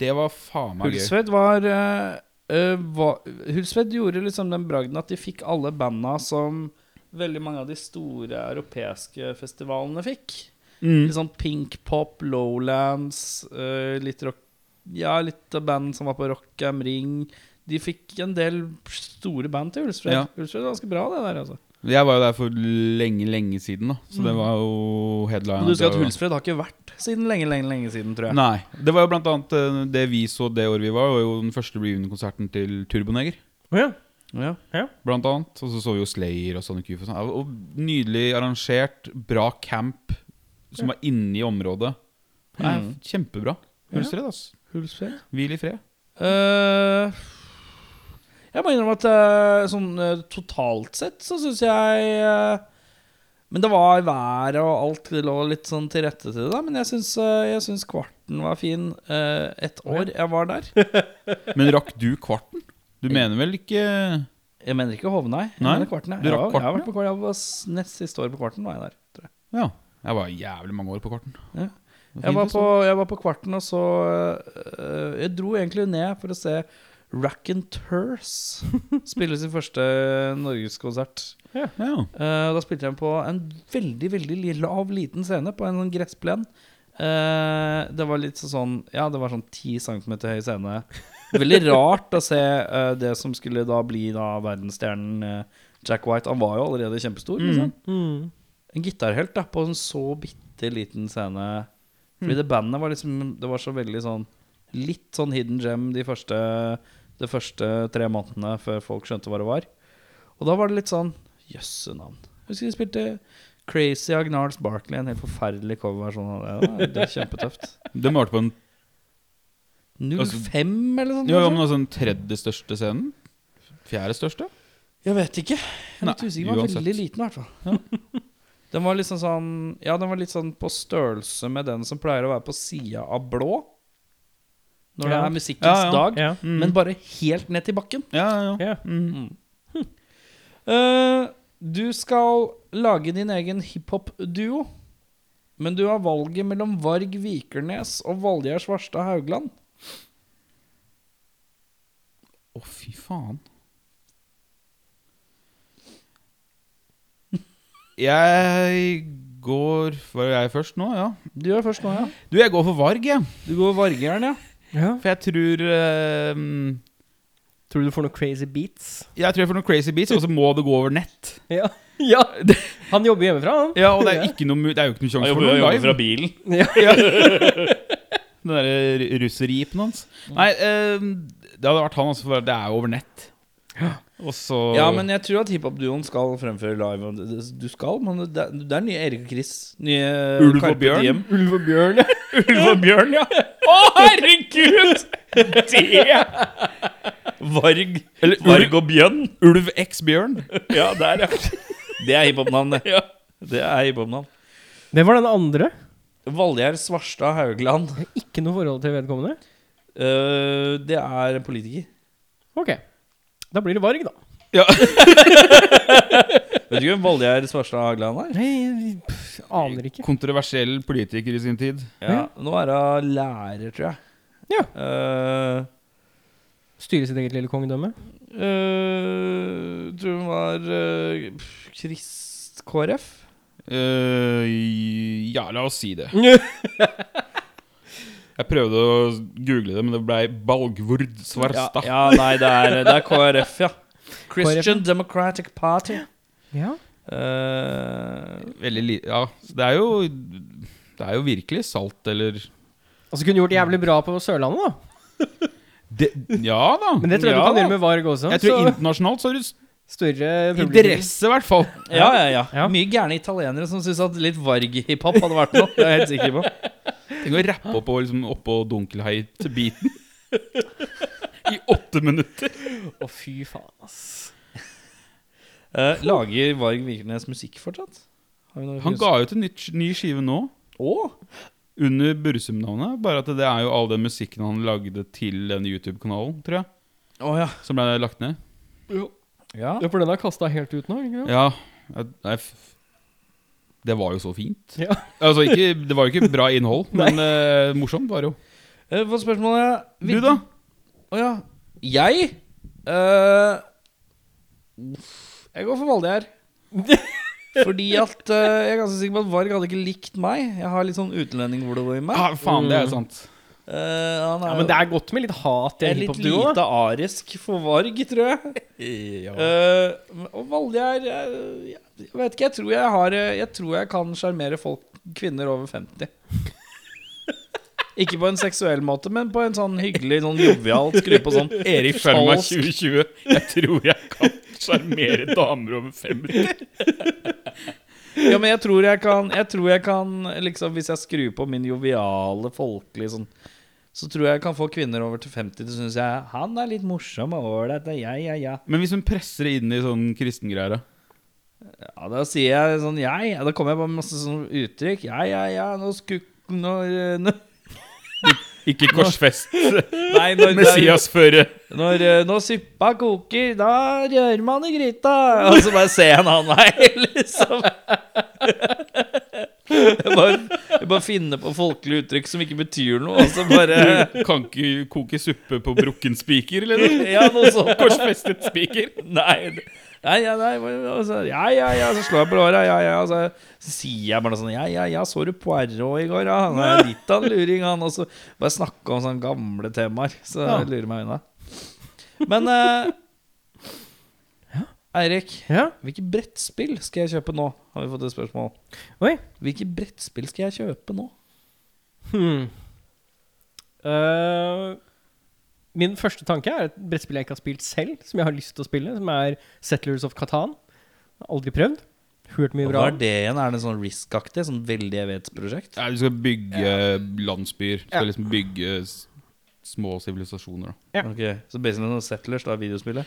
Det var faen meg gøy. Hulsved var, eh, eh, var Hulsved gjorde liksom den bragden at de fikk alle banda som veldig mange av de store europeiske festivalene fikk. Mm. Litt sånn Pink Pop, Lowlands, uh, litt rock Ja, litt av band som var på Rock am Ring. De fikk en del store band til Hulsfred. Ja. Hulsfred var ganske bra, det der, altså. Jeg var jo der for lenge, lenge siden, da. Så det var jo headline. Du husker at Hulsfred har ikke vært siden lenge, lenge, lenge siden, tror jeg. Nei. Det var jo blant annet eh, det vi så det året vi var, var jo den første reunion-konserten til Turboneger. Oh, ja. Ja. Blant annet. Og så så vi jo Slayer og Sonic Youth og sånn. Og nydelig arrangert, bra camp som var inne i området. Det Mm. Kjempebra. Hulsfred, altså. Hulsfred. Hvil i fred. Eh, jeg må innrømme at eh, sånn eh, totalt sett så syns jeg eh, Men det var været og alt det lå litt sånn til rette til det. Men jeg syns, jeg syns kvarten var fin et år jeg var der. *laughs* Men rakk du kvarten? Du mener vel ikke Jeg mener ikke Hovnei. nei. Nei, mener kvarten, jeg. du rakk kvarten, jeg jeg, kvarten, vært på kvarten. Jeg var nest siste år på kvarten. var jeg der tror jeg. Ja. Jeg var jævlig mange år på kvarten. Ja. Jeg var, på, jeg var på kvarten, og så øh, Jeg dro egentlig ned for å se Raconteurs *laughs* spille sin første norgeskonsert. Ja. Uh, da spilte de på en veldig veldig lav, liten scene på en sånn gressplen. Uh, det var litt sånn Ja, det var sånn 10 cm høy scene. Veldig rart å se uh, det som skulle da bli da verdensstjernen eh, Jack White han var jo allerede kjempestor. Liksom. Mm. En gitarhelt da, på en så bitte liten scene. Fordi det bandet var liksom Det var så veldig sånn Litt sånn hidden gem de første, de første tre månedene før folk skjønte hva det var. Og da var det litt sånn Jøsse navn. Husker de spilte Crazy av Barkley, en helt forferdelig coverversjon av det. Det er *laughs* kjempetøft. De malte på en 05 eller sånt? Jo, jo, men altså den tredje største scenen? Fjerde største? Jeg vet ikke. Jeg er litt usikker. Den var uansett. veldig liten, i hvert fall. Den var liksom sånn Ja, den var litt sånn på størrelse med den som pleier å være på sida av blå. Når det er musikkens Ja, ja. dag. Ja. Men bare helt ned til bakken. Ja, ja, ja. Ja. Mm. Eh, du skal lage din egen hiphop-duo. Men du har valget mellom Varg Vikernes og Valgjerd Svarstad Haugland. Å, fy faen. Jeg går Var jeg først nå? Ja. Du er først nå, ja. Du, jeg går for Varg, jeg. Du går Vargjern, ja. Ja. For jeg tror eh, Tror du du får noen crazy beats? Jeg tror jeg får noen crazy beats, og så må det gå over nett. *laughs* Ja. ja. *laughs* Han jobber hjemmefra, han. Ja, og det er, ikke noe, mu- det er jo ikke noe Han sjanse for jobber, noe jobber fra bilen. *laughs* Ja. Den derre russeripen hans. Nei, eh, det hadde vært han, altså, for det er jo over nett. Og så Ja, men jeg tror at hiphop-duoen skal fremføre live. Du skal, men det, det er nye Erik og Chris. Nye Ulv og Bjørn. Diem. Ulv og bjørn, ja. *laughs* Ulv og bjørn, ja. *laughs* Å, herregud! Det Varg Eller Varg og Bjørn. Ulv x Bjørn. *laughs* Ja, der, ja. Det er hiphop-navn, det. Ja. Det er hiphop-navn. Hvem var den andre? Valgjerd Svarstad Haugland. Ikke noe forhold til vedkommende? Uh, det er politiker. Ok. Da blir det Varg, da. Ja. *laughs* Vet du ikke hvem Valgjerd Svarstad Hagland er? Nei, pff, aner ikke. Kontroversiell politiker i sin tid. Ja, Nå er hun lærer, tror jeg. Ja. Uh, Styre sitt eget lille kongedømme. Uh, tror hun var uh, Krist KrF. Uh, ja, la oss si det. *laughs* *laughs* Jeg prøvde å google det, men det ble Balgvord Ja, Svarstad. ja, nei, det er, det er KrF, *laughs* ja. Christian Democratic Party. Ja. Eh, Veldig li ja, det er jo Det er jo virkelig salt, eller Altså så kunne gjort jævlig bra på Sørlandet, da. det, Ja da. Men det tror jeg Ja, du kan da. gjøre med Varg også. Jeg tror så internasjonalt så har du større publikum. interesse, i hvert fall. *laughs* ja, ja, ja, Ja. Mye gærne italienere som syns at litt Varg-hiphop hadde vært noe. Det er jeg helt sikker på. Tenk å rappe oppå liksom, oppå dunkelheit-beaten. I åtte minutter. Å, fy faen, ass. Eh, lager Varg Vikernes musikk fortsatt? Har vi Han ga ut en ny, ny skive nå, Åh? under Bursum-navnet. Bare at det er jo all den musikken han lagde til den YouTube-kanalen, tror jeg. Åh, ja. Som ble lagt ned. Ja. Ja, for den er kasta helt ut nå, ikke sant? Ja, jeg- jeg, f- Det var jo så fint. Ja. *laughs* Altså, ikke, Det var jo ikke bra innhold, men eh, morsomt var det jo. Eh, spørsmålet er? Du, da? Å ja. Jeg? Eh, jeg går for Valgjerd. *laughs* Fordi at eh, Jeg er ganske sikker på at Varg hadde ikke likt meg. Jeg har litt sånn utlendingblod i meg. Ah, faen, det er sant. Eh, han er, Ja, men det er godt med litt hat i jeg en er litt lite arisk for Varg, tror jeg. Eh, og Valgjerd jeg, jeg vet ikke, jeg tror jeg har eh, Jeg tror jeg kan sjarmere folk, kvinner over 50. *laughs* Ikke på en seksuell måte, men på en sånn hyggelig, sånn jovial skru på sånn *laughs* Erik følg falsk 2020. Jeg tror jeg kan sjarmere damer over 50. *laughs* Ja, men jeg tror jeg kan Jeg tror jeg kan liksom Hvis jeg skrur på min joviale, folkelige sånn Så tror jeg jeg kan få kvinner over til 50 til synes jeg Han er litt morsom og ålreit. Ja, ja, ja. Men hvis hun presser det inn i sånn kristengreier, da? Ja, da sier jeg sånn jeg. Ja, da kommer jeg på masse sånne uttrykk. Ja, ja, ja, nå skukk... Nå, når nå. Ikke korsfest *laughs* Nei, når, *laughs* Messias-føre. når, eh, når suppa koker, da rører man i gryta. Og så bare ser en annen vei, *laughs* liksom. Jeg bare, jeg bare finner på folkelige uttrykk som ikke betyr noe, og så bare Kan ikke koke suppe på brukken spiker, eller? Ja, noe sånt. Korsfestet spiker. Nei, nei, ja, nei altså, så, Ja, ja, ja, så slår jeg på låra, ja, ja, så, så sier jeg bare sånn Ja, ja, ja, så du Poirot i går, ja? Han er litt av en luring, han. Og så bare snakke om sånne gamle temaer. Så Ja. lurer meg unna. Men uh, Eirik, Ja. hvilke brettspill skal jeg kjøpe nå? Har vi fått et spørsmål. Oi. Hvilke brettspill skal jeg kjøpe nå? Hmm. Eh, min første tanke er et brettspill jeg ikke har spilt selv, som jeg har lyst til å spille, som er Settlers of Catan. Aldri prøvd. Hørt mye bra. hva er det igjen? Er det sånn Risk-aktig? Sånn veldig evighetsprosjekt? Ja, du skal bygge landsbyer. Du skal liksom bygge s- små sivilisasjoner. da. Ja. Ok, Så basically noen Settlers, da, videospillet?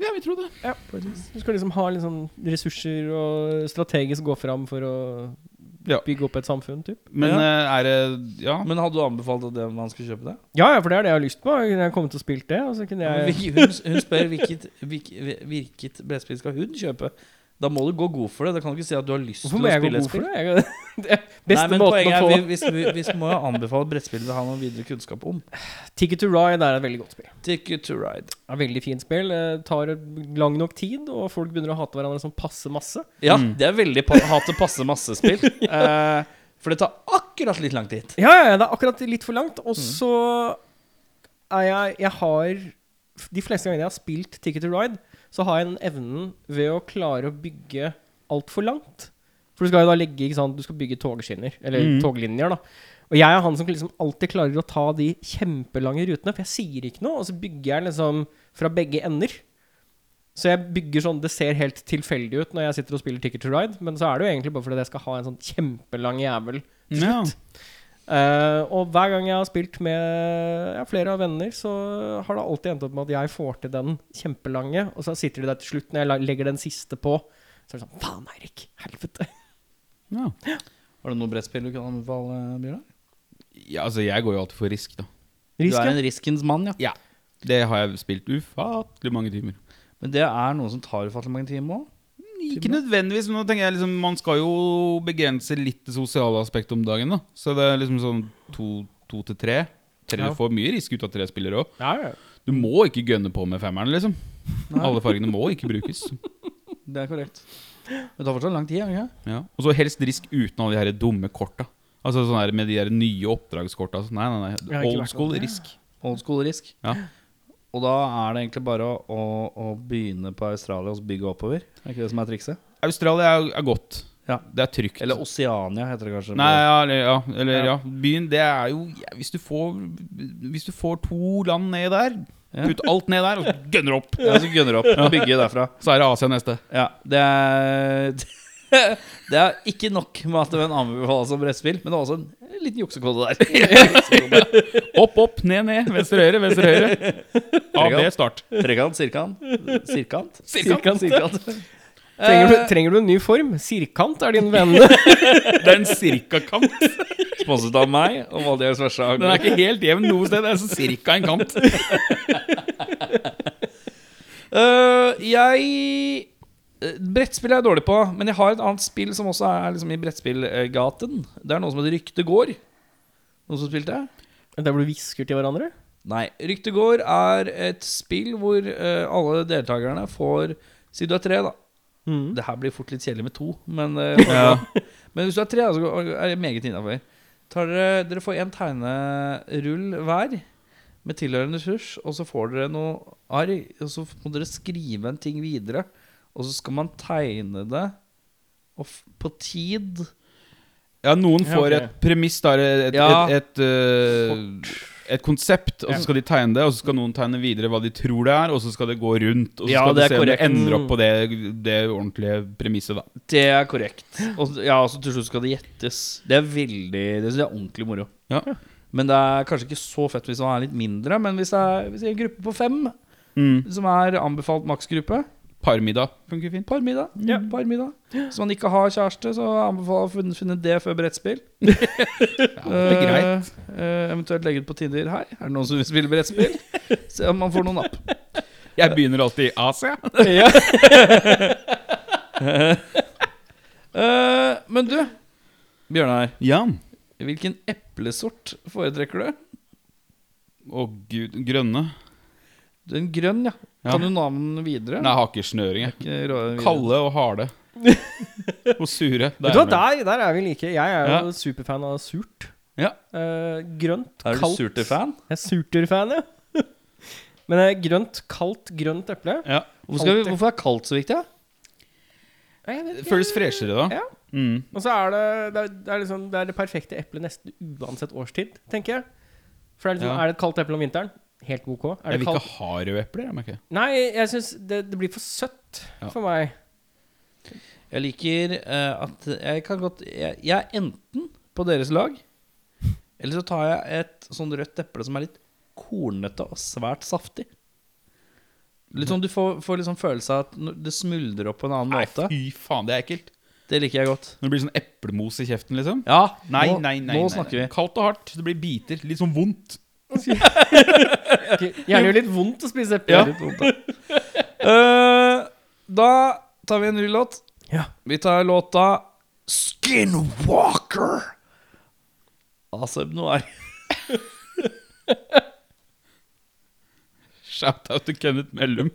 Ja, vi tror det. Ja. Du skal liksom ha litt sånn ressurser og strategisk gå fram for å Ja. bygge opp et samfunn, typ. Men Ja. eh, er det Ja. Men hadde du anbefalt at det, man skulle kjøpe det? Ja, ja, for det er det jeg har lyst på. Jeg kunne kommet og spilt det, og så kunne jeg Hun, hun spør hvilket, hvilket, hvilket brettspill skal hun kjøpe. Da må du gå god for det. Da kan du ikke si at du har lyst Hvorfor til må jeg gå spille et god for det? *laughs* Det Nei, beste men måten å er få vi, hvis, vi, vi må jo anbefale brettspill vi har noen videre kunnskap om. *sighs* Ticket to Ride er et veldig godt spill. Ticket to ride. Er veldig fint spill. Det tar lang nok tid, og folk begynner å hate hverandre sånn passe masse. Ja, Mm. det er veldig pa ha til passe masse-spill. *laughs* Eh, for det tar akkurat litt lang tid. Ja, ja, ja, det er akkurat litt for langt. Mm. Og så er jeg Jeg har De fleste gangene jeg har spilt Ticket to Ride, så har jeg den evnen ved å klare å bygge altfor langt. For du skal jo da legge ikke sant? Du skal bygge togskinner, eller mm. toglinjer, da. Og jeg er han som liksom alltid klarer å ta de kjempelange rutene, for jeg sier ikke noe, og så bygger jeg liksom fra begge ender. Så jeg bygger sånn Det ser helt tilfeldig ut når jeg sitter og spiller Ticket to Ride, men så er det jo egentlig bare fordi jeg skal ha en sånn kjempelang jævel til Ja. slutt. Eh, og hver gang jeg har spilt med ja, flere av venner, så har det alltid endt opp med at jeg får til den kjempelange, og så sitter de der til slutt når jeg legger den siste på. Så er det sånn Faen, Eirik. Helvete. Ja. Har du noe brettspill du kan anbefale, Bjørnar? ja, altså, jeg går jo alltid for risk, da. Du er en riskens mann, ja. Det har jeg spilt ufattelig mange timer. Men det er noe som tar ufattelig mange timer òg. Ikke nødvendigvis, men nå tenker jeg liksom Man skal jo begrense litt det sosiale aspektet om dagen, da. Så det er liksom sånn to, to til tre. tre Ja. Du får mye risk ut av tre spillere òg. Ja, ja. Du må ikke gønne på med femmeren, liksom. Alle fargene må ikke brukes. Det er korrekt. Men det tar fortsatt lang tid. ikke? Ja. Og så helst risk uten alle de her dumme korta. Altså sånn her med de her nye oppdragskorta. Nei, nei, nei. Old school risk. Old school risk. Ja. Og da er det egentlig bare å, å, å begynne på Australia og bygge oppover. Er ikke det som er trikset? Australia er, er godt. Ja. Det er trygt. Eller Oceania, heter det kanskje. Nei, ja, eller, ja, eller Ja. ja. Byen, det er jo ja, hvis, du får, hvis du får to land ned der. Putt alt ned der og gønner opp, Ja, så gønner opp og bygge derfra. så er det Asia neste. Ja, det er *laughs* Det er ikke nok med at det er en anbefaling som brettspill, men det er også en liten juksekode der. *laughs* Opp, opp, ned, ned. Venstre, høyre, venstre, høyre. AB, start. Trekant, sirkant, sirkant. Sirkant. sirkant. Trenger, Eh. du, trenger du en ny form? Sirkant er din venn. *laughs* Det er en cirkakant. Sponset av meg og Valdias Versa. Den er ikke helt jevn noe sted. Det er sånn cirka en kant. uh, *laughs* jeg øh, Brettspill er jeg dårlig på, men jeg har et annet spill som også er liksom i brettspillgaten. Det er noe som heter Rykte går. Noen som spilte det? Der hvor du hvisker til hverandre? Nei. Rykte går er et spill hvor uh, alle deltakerne får Si du er tre, da. Mm. Det her blir fort litt kjedelig med to, men, *laughs* ja. men hvis du er tre, så er det meget innafor. Dere, dere får en tegnerull hver med tilhørende ressurs, og så får dere noe arr, og så må dere skrive en ting videre. Og så skal man tegne det og f på tid. Ja, noen Ja, får et premiss, da, et, et, Ja. et, et, øh, et konsept, og så skal de tegne det, og så skal noen tegne videre hva de tror det er, og så skal det gå rundt, og så Ja, skal det de se om det korrekt. ender opp på det, det ordentlige premisset, da. Det er korrekt. Og ja, så til slutt skal det gjettes. Det er veldig Det synes jeg er ordentlig moro. Ja. Men det er kanskje ikke så fett hvis man er litt mindre. Men hvis det er, hvis det er en gruppe på fem, Mm. som er anbefalt maksgruppe Parmiddag funker fint. Parmiddag. Ja. Parmiddag. Hvis man ikke har kjæreste, så anbefaler jeg å finne- det før brettspill. *laughs* Ja, det er greit. Eh, eh, eventuelt legge ut på Tinder her. Er det noen som vil spille brettspill? Se om man får noen napp. Jeg begynner alltid i Asia. *laughs* uh, *laughs* men du, Bjørnar. Ja. Hvilken eplesort foretrekker du? Å gud, grønne. Den grønn, ja. Ja. Kan du navnet videre? Nei, jeg har ikke snøring, jeg. Kalde og harde. *laughs* og sure. Vet du hva, der, der er vi like. Jeg er jo superfan av surt. Ja. Uh, grønt, Er du surterfan? Jeg er surter-fan, ja. *laughs* Men eh, grønt, kaldt, grønt eple. Ja. Hvorfor, skal vi, hvorfor er kaldt så viktig? vet Det føles freshere da. Ja. Mm. Og så er det det er, det, er liksom, det er det perfekte eplet nesten uansett årstid, tenker jeg. For det er, liksom, Ja. er det et kaldt eple om vinteren? Helt ok. Er Jeg det vil ikke ha røde epler. Jeg, merker. Nei, jeg syns det, det blir for søtt Ja. for meg. Jeg liker uh, at jeg kan godt jeg, jeg er enten på deres lag, eller så tar jeg et sånn rødt eple som er litt kornete og svært saftig. Litt sånn Du får, får liksom følelse av at det smuldrer opp på en annen Nei, måte. fy faen, det er ekkelt. Det liker jeg godt. Når det blir sånn eplemos i kjeften, liksom. Ja, Nei, nå, nei, nei. nå nei, snakker vi. Kaldt og hardt. Det blir biter. Litt sånn vondt. *laughs* Ok, Gjerne gjør litt vondt å spise epler. Ja. Uh, *laughs* da tar vi en ny låt. Ja. Vi tar låta Skinwalker. Aseb Noir. *laughs* Shout-out til Kenneth Mellum.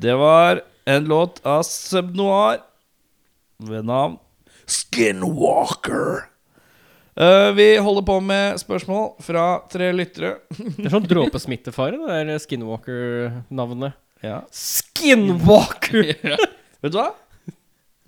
Det var en låt av Subnoir ved navn Skinwalker. Uh, vi holder på med spørsmål fra tre lyttere. Det er sånn dråpesmittefare, det der Skinwalker-navnet. Ja. Skinwalker! *laughs* Vet du hva?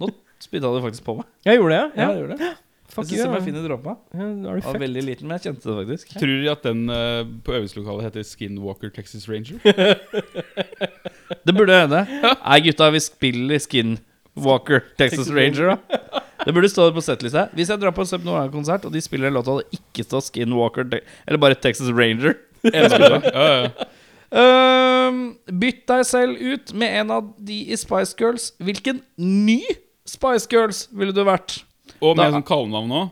Nå spytta du faktisk på meg. Jeg gjorde det, Ja, ja. jeg gjorde det. Fuck Jeg synes you, jeg ja. finner dråpa. Ja, Den var veldig liten, men jeg kjente det faktisk. Tror de at den uh, på øvingslokalet heter Skinwalker Texas Ranger? *laughs* Det burde hende. Nei, gutta, vi spiller Skinwalker Texas Ranger, da. Det burde stå på settlista. Hvis jeg drar på en Sub Noir-konsert, og de spiller en låt og det ikke står Skinwalker Te- Eller bare Texas Ranger *laughs* Ja, ja. Ehm, Bytt deg selv ut med en av de i Spice Girls. Hvilken ny Spice Girls ville du vært? Og med Da- sånn kallenavn òg.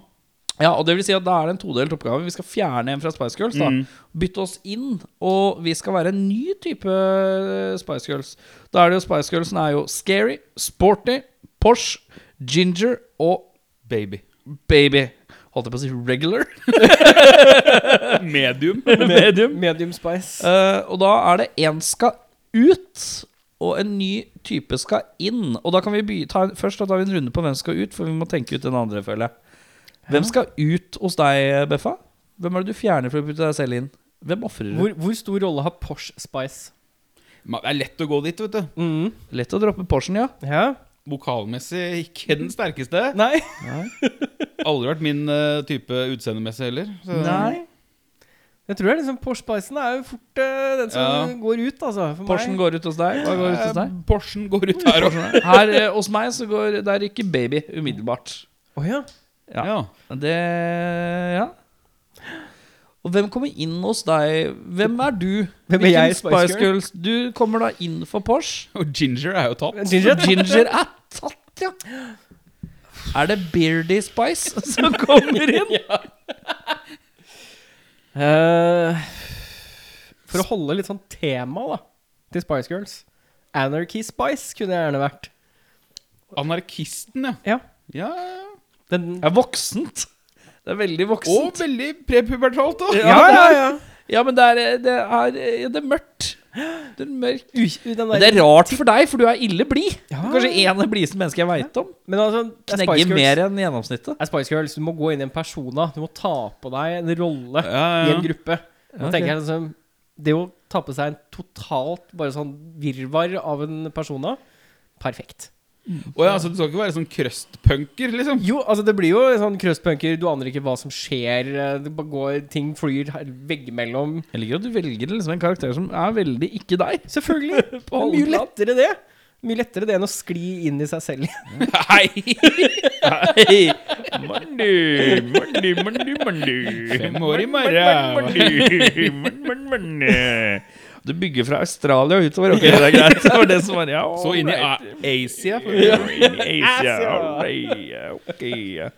Ja, og det vil si at Da er det en todelt oppgave. Vi skal fjerne en fra Spice Girls. da Mm. Bytte oss inn, og vi skal være en ny type eh, Spice Girls. Da er det jo Spice Girlsen er jo scary, sporty, Porsche, ginger og Baby. baby. Holdt jeg på å si regular? *laughs* Medium. *laughs* Medium. Medium spice. Uh, og da er det én skal ut, og en ny type skal inn. Og da kan vi ta, Først da tar vi en runde på hvem skal ut, for vi må tenke ut den andre, føler jeg. Hvem skal ut hos deg, Beffa? Hvem er det du fjerner for å putte deg selv inn? Hvem ofrer du? Hvor, hvor stor rolle har Porsche Spice? Det er lett å gå dit, vet du. Mm. Lett å droppe Porschen, ja. Ja? Vokalmessig ikke den sterkeste. Nei? Aldri vært min eh, type utseendemessig heller. Så- Jeg tror det er liksom Porsche Spicen er jo fort uh, den som Ja. går ut, altså. For Porschen meg. går ut hos deg. Hva går ut hos deg? Eh, Porschen går ut her. Her uh, hos meg så går Der ikke baby umiddelbart. Oh, ja. Ja. Ja. Det Ja. Og hvem kommer inn hos deg? Hvem er du? Hvem er jeg, Spice Spice Girls? Du kommer da inn for Porsche. Og Ginger er jo tatt. Ginger? Ginger er tatt, ja. Er det Beardy Spice som kommer inn? *laughs* Eh, for å holde litt sånn tema da til Spice Girls. Anarchy Spice kunne jeg gjerne vært. Anarkisten, ja. Ja. Ja, ja. Den, Det er voksent. Det er veldig voksent. Og veldig prepubertalt, da. Ja, ja, ja, ja. Ja, men det er, det er, det er. Det er mørkt. Den Men den det er rart for deg, for du er ille blid. Ja. Kanskje en av de blideste menneskene jeg veit om. Men altså, er Knegger mer enn gjennomsnittet. er Spice Girls, Du må gå inn i en persona. Du må ta på deg en rolle Ja, ja, i en gruppe. Nå okay. tenker jeg altså, Det å ta på seg en totalt bare sånn virvar av en persona Perfekt. Å ja, så du skal ikke være sånn crustpunker, liksom? Jo, altså det blir jo sånn crustpunker. Du aner ikke hva som skjer. eh, Det bare går, ting flyr veggimellom. Jeg liker at du velger liksom en karakter som er veldig ikke deg. Selvfølgelig. *laughs* Det er mye lettere det. Mye lettere det enn å skli inn i seg selv. Hei. Monday, Monday, Monday, Monday. Fem år i morgen. Du bygger fra Australia og utover. Ok, det er greit. *laughs* Det var det som var ja, Så inn i. Asia. Ja, i Asia. Okay. Ok.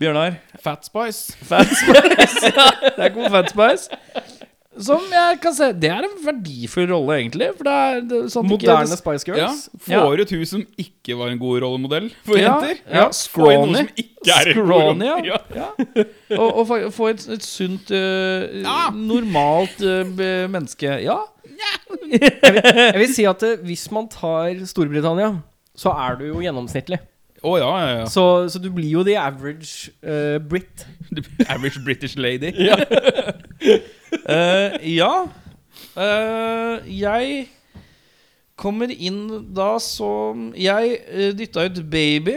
Bjørnar. Fat Spice. Fat Spice. *laughs* det er kom Fat Spice. Som jeg kan se Det er en verdifull rolle, egentlig. For det er, det sånn Moderne ikke- Spice Ja, Girls. Får ut hun som ikke var en god rollemodell for Ja, jenter. ja, scrawny. som ikke er en god Scrawny, ja. ja. Og, og få et, et sunt, uh, Ja. normalt uh, menneske. Ja. Jeg vil si at eh, hvis man tar Storbritannia, så er du jo gjennomsnittlig. Å ja, ja, ja. Så, så du blir jo the average eh, Brit. Average British lady. *laughs* Eh, ja. Eh, jeg kommer inn da som Jeg uh, dytta ut baby.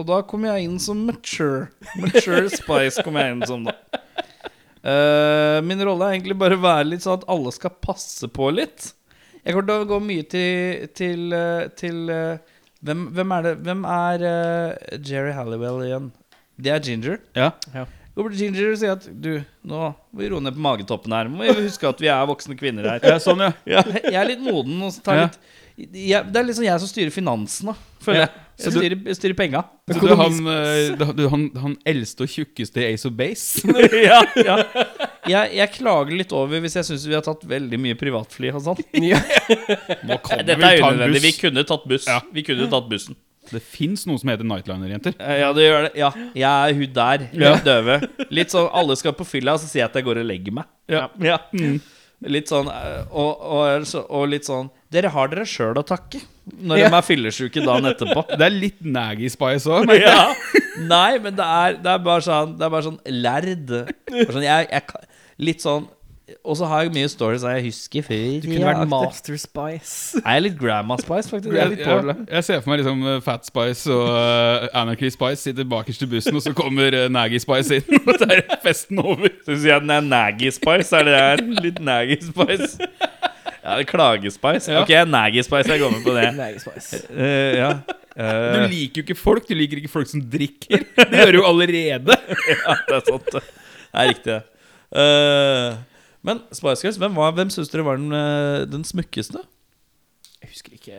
Og da kom jeg inn som mature. Mature Spice kom jeg inn som, da. Eh, min rolle er egentlig bare å være litt sånn at alle skal passe på litt. Jeg kommer til å gå mye til Til, eh, til uh, hvem, hvem er det Hvem er uh, Jerry Halliwell igjen? Det er Ginger. Ja. Går bort til Ginger og sier at Du, nå må vi roe ned på magetoppen her. Må vi huske at vi er voksne kvinner her. ja, sånn, ja. Ja, *laughs* jeg er litt moden. Og tar Ja. litt jeg, Det er liksom jeg som styrer finansene, føler jeg. Så Jeg styrer, jeg styrer penga. Så du er han, eh, du, han, han eldste og tjukkeste i Ace of Base? *laughs* ja, ja. Jeg, jeg klager litt over hvis jeg syns vi har tatt veldig mye privatfly og sånn. *laughs* Nå kan Dette er unødvendig. Vi kunne tatt buss. Ja. Vi kunne tatt bussen. Det fins noe som heter Nightliner-jenter. Eh, Ja, det gjør det. Ja, jeg er hun der. Ja. Døve. Litt sånn alle skal på fylla, så sier jeg at jeg går og legger meg. Ja. Ja. Litt sånn eh, og, og, og litt sånn Dere har dere sjøl å takke når de er fyllesyke dagen etterpå. *laughs* Det er litt Naggy Spice òg. ja. Nei, men det er, det er bare sånn Det er bare sånn lærd. Bare Sånn, jeg, jeg, litt sånn Og så har jeg mye stories jeg husker før. Du kunne vært Master Spice. Jeg er litt Grandma Spice, faktisk. Jeg er Jeg, litt jeg, jeg ser for meg liksom uh, Fat Spice og uh, Anarchy Spice sitter bakerst i bussen, og så kommer uh, Naggy Spice inn, *laughs* og så er festen over. Så sier at den er Naggy Spice? Er det her litt Naggy Spice? Ja, Klagespice. Ja. Ok, Naggy Spice. Jeg går med på det. *laughs* Uh, Spice. uh, ja. Du Eh, liker jo ikke folk, du liker ikke folk som drikker. Det gjør du jo allerede. *laughs* ja, det er sant. Det er riktig. det. Eh, men Spice Girls, hvem, var- hvem syns dere var den, den smukkeste? Jeg husker ikke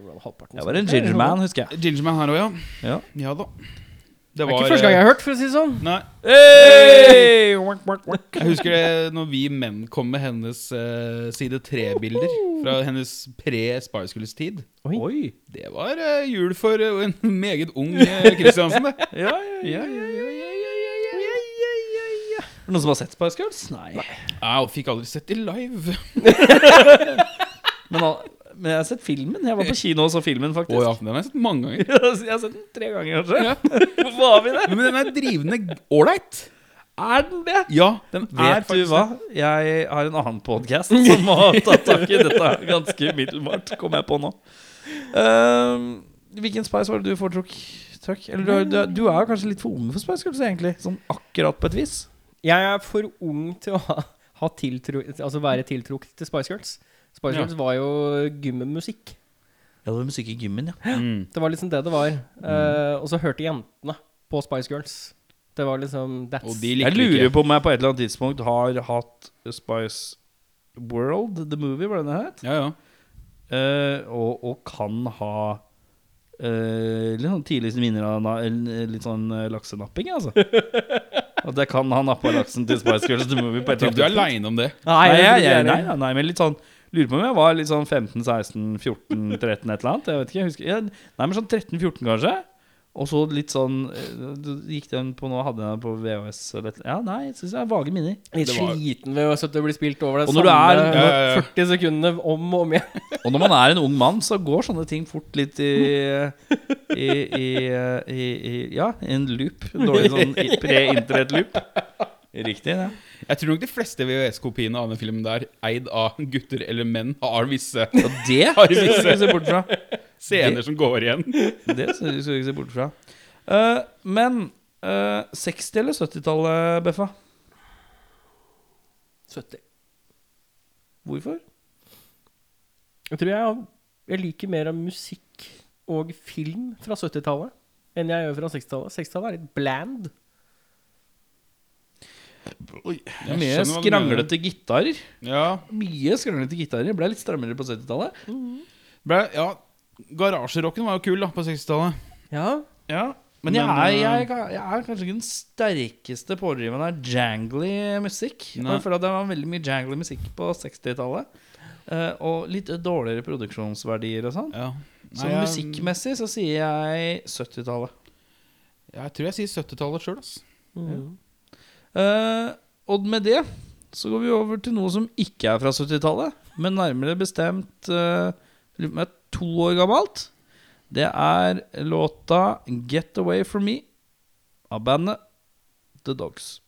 hvordan halvparten Jeg var en Gingerman, husker jeg. Gingerman her òg, ja. Ja. Ja da. Det, var, det er ikke første gang jeg har eh, hørt, for å si det sånn. Nei. Hey! Jeg husker det når vi menn kom med hennes uh, side 3-bilder fra hennes pre-Spice Girls-tid. Oi. Det var uh, jul for uh, en meget ung Kristiansen, det. *laughs* ja, ja, ja, ja, ja. Noen som har sett Spice Girls? Nei. Nei. Jeg fikk aldri sett de live. *laughs* *laughs* Men men jeg har sett filmen. Jeg var på kino og så filmen, faktisk. faktisk. ja, den har jeg sett mange ganger. *laughs* Jeg har sett den tre ganger, kanskje. *laughs* Hvorfor har vi det? Men den er drivende ålreit. Er den det? Ja, den er Vet du hva? Jeg har en annen podkast som har tatt tak i dette ganske umiddelbart, kom jeg på nå. Ehm, hvilken Spice var det du foretrukk? Eller du, du, du er kanskje litt for ung for Spice Girls, egentlig? Sånn akkurat på et vis? Jeg er for ung til å ha, ha tiltro, altså være tiltrukket til Spice Girls. Spice Ja. Girls var jo gymmusikk. Ja, det var musikk i gymmen, ja. Mm. Det var liksom det det var. Uh, og så hørte jentene på Spice Girls. Det var liksom that's, Og de Jeg lurer ikke. på om jeg på et eller annet tidspunkt har hatt Spice World, the movie, var det den het? Ja, ja. Uh, og, og kan ha uh, litt sånn tidligst minner av na, litt sånn uh, laksenapping, altså. *laughs* At jeg kan ha nappa laksen til Spice Girls The Movie på et Jeg tror du er aleine om det. Nei, Nei, jeg, jeg, det nei, nei, nei, men litt sånn Lurer på om jeg var litt sånn 15, 16, 14, 13, et eller annet. Jeg vet ikke, jeg husker jeg, Nei, men sånn 13-14 kanskje. Og så litt sånn eh, Gikk den på nå, hadde den på VHS eller Ja, nei, jeg syns jeg er vage minner. Litt sliten ved å det blir spilt over det Og når du samme er- Ja, ja, ja. 40 sekundene om og om igjen. *laughs* Og når man er en ung mann, så går sånne ting fort litt i I, i, i, i Ja, i en loop. En Dårlig sånn pre-internett-loop. Riktig, det. Jeg tror nok de fleste VHS-kopiene av den filmen der, eid av gutter eller menn, har visse Og det *laughs* skal vi ikke se bort fra. scener som går igjen. *laughs* Det skal vi ikke se bort fra. Eh, men eh, 60- eller 70-tallet, Beffa? 70. Hvorfor? Jeg tror jeg, jeg liker mer av musikk og film fra 70-tallet enn jeg gjør fra 60-tallet. 60-tallet er litt bland. Jeg Mye skranglete gitarer. Ja, Mye skranglete gitarer. Ble litt strammere på 70-tallet. Mm. ja Garasjerocken var jo kul da på 60-tallet. Ja. Ja, men jeg er, eh, jeg, jeg er kanskje ikke den sterkeste pådriveren av jangly musikk. Nei. at det var veldig mye jangly musikk på 60-tallet. eh, og litt dårligere produksjonsverdier og sånn. Ja. Så jeg- musikkmessig så sier jeg 70-tallet. Jeg tror jeg sier 70-tallet sjøl, altså. Mm. Eh, og med det så går vi over til noe som ikke er fra 70-tallet, men nærmere bestemt uh, to år gammelt. Det er låta 'Get Away From Me' av bandet The Dogs.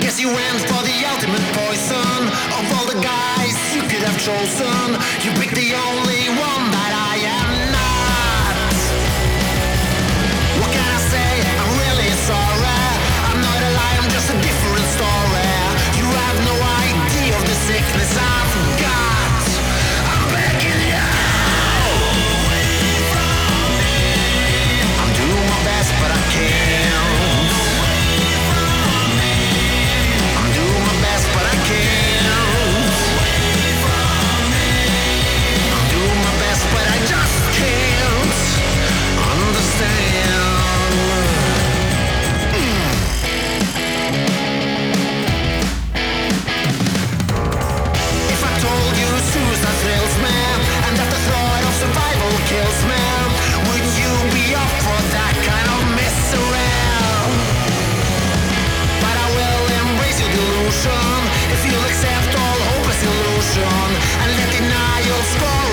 Guess you went for the ultimate poison guys you could have chosen. You picked the only one that I am not. What can I say? I'm really sorry. I'm not a lie, I'm just a different story. You have no idea of the sickness I've score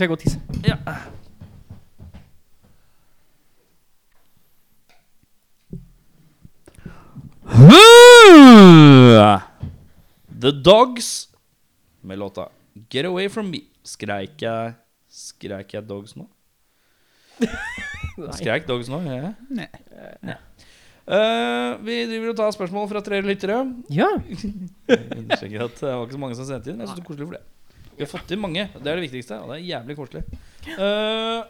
skal jeg gå og tisse. The Dogs med låta Get Away From Me. Skreik jeg Skreik jeg Dogs nå? *laughs* Skreik Dogs nå? Ja. Nei. Eh, vi driver og tar spørsmål fra tre lyttere. Ja. *laughs* Jeg at det var ikke så mange som sendte inn. Jeg synes det er koselig for det. Vi har fått inn mange. Det er det viktigste. Og det er jævlig koselig. Uh,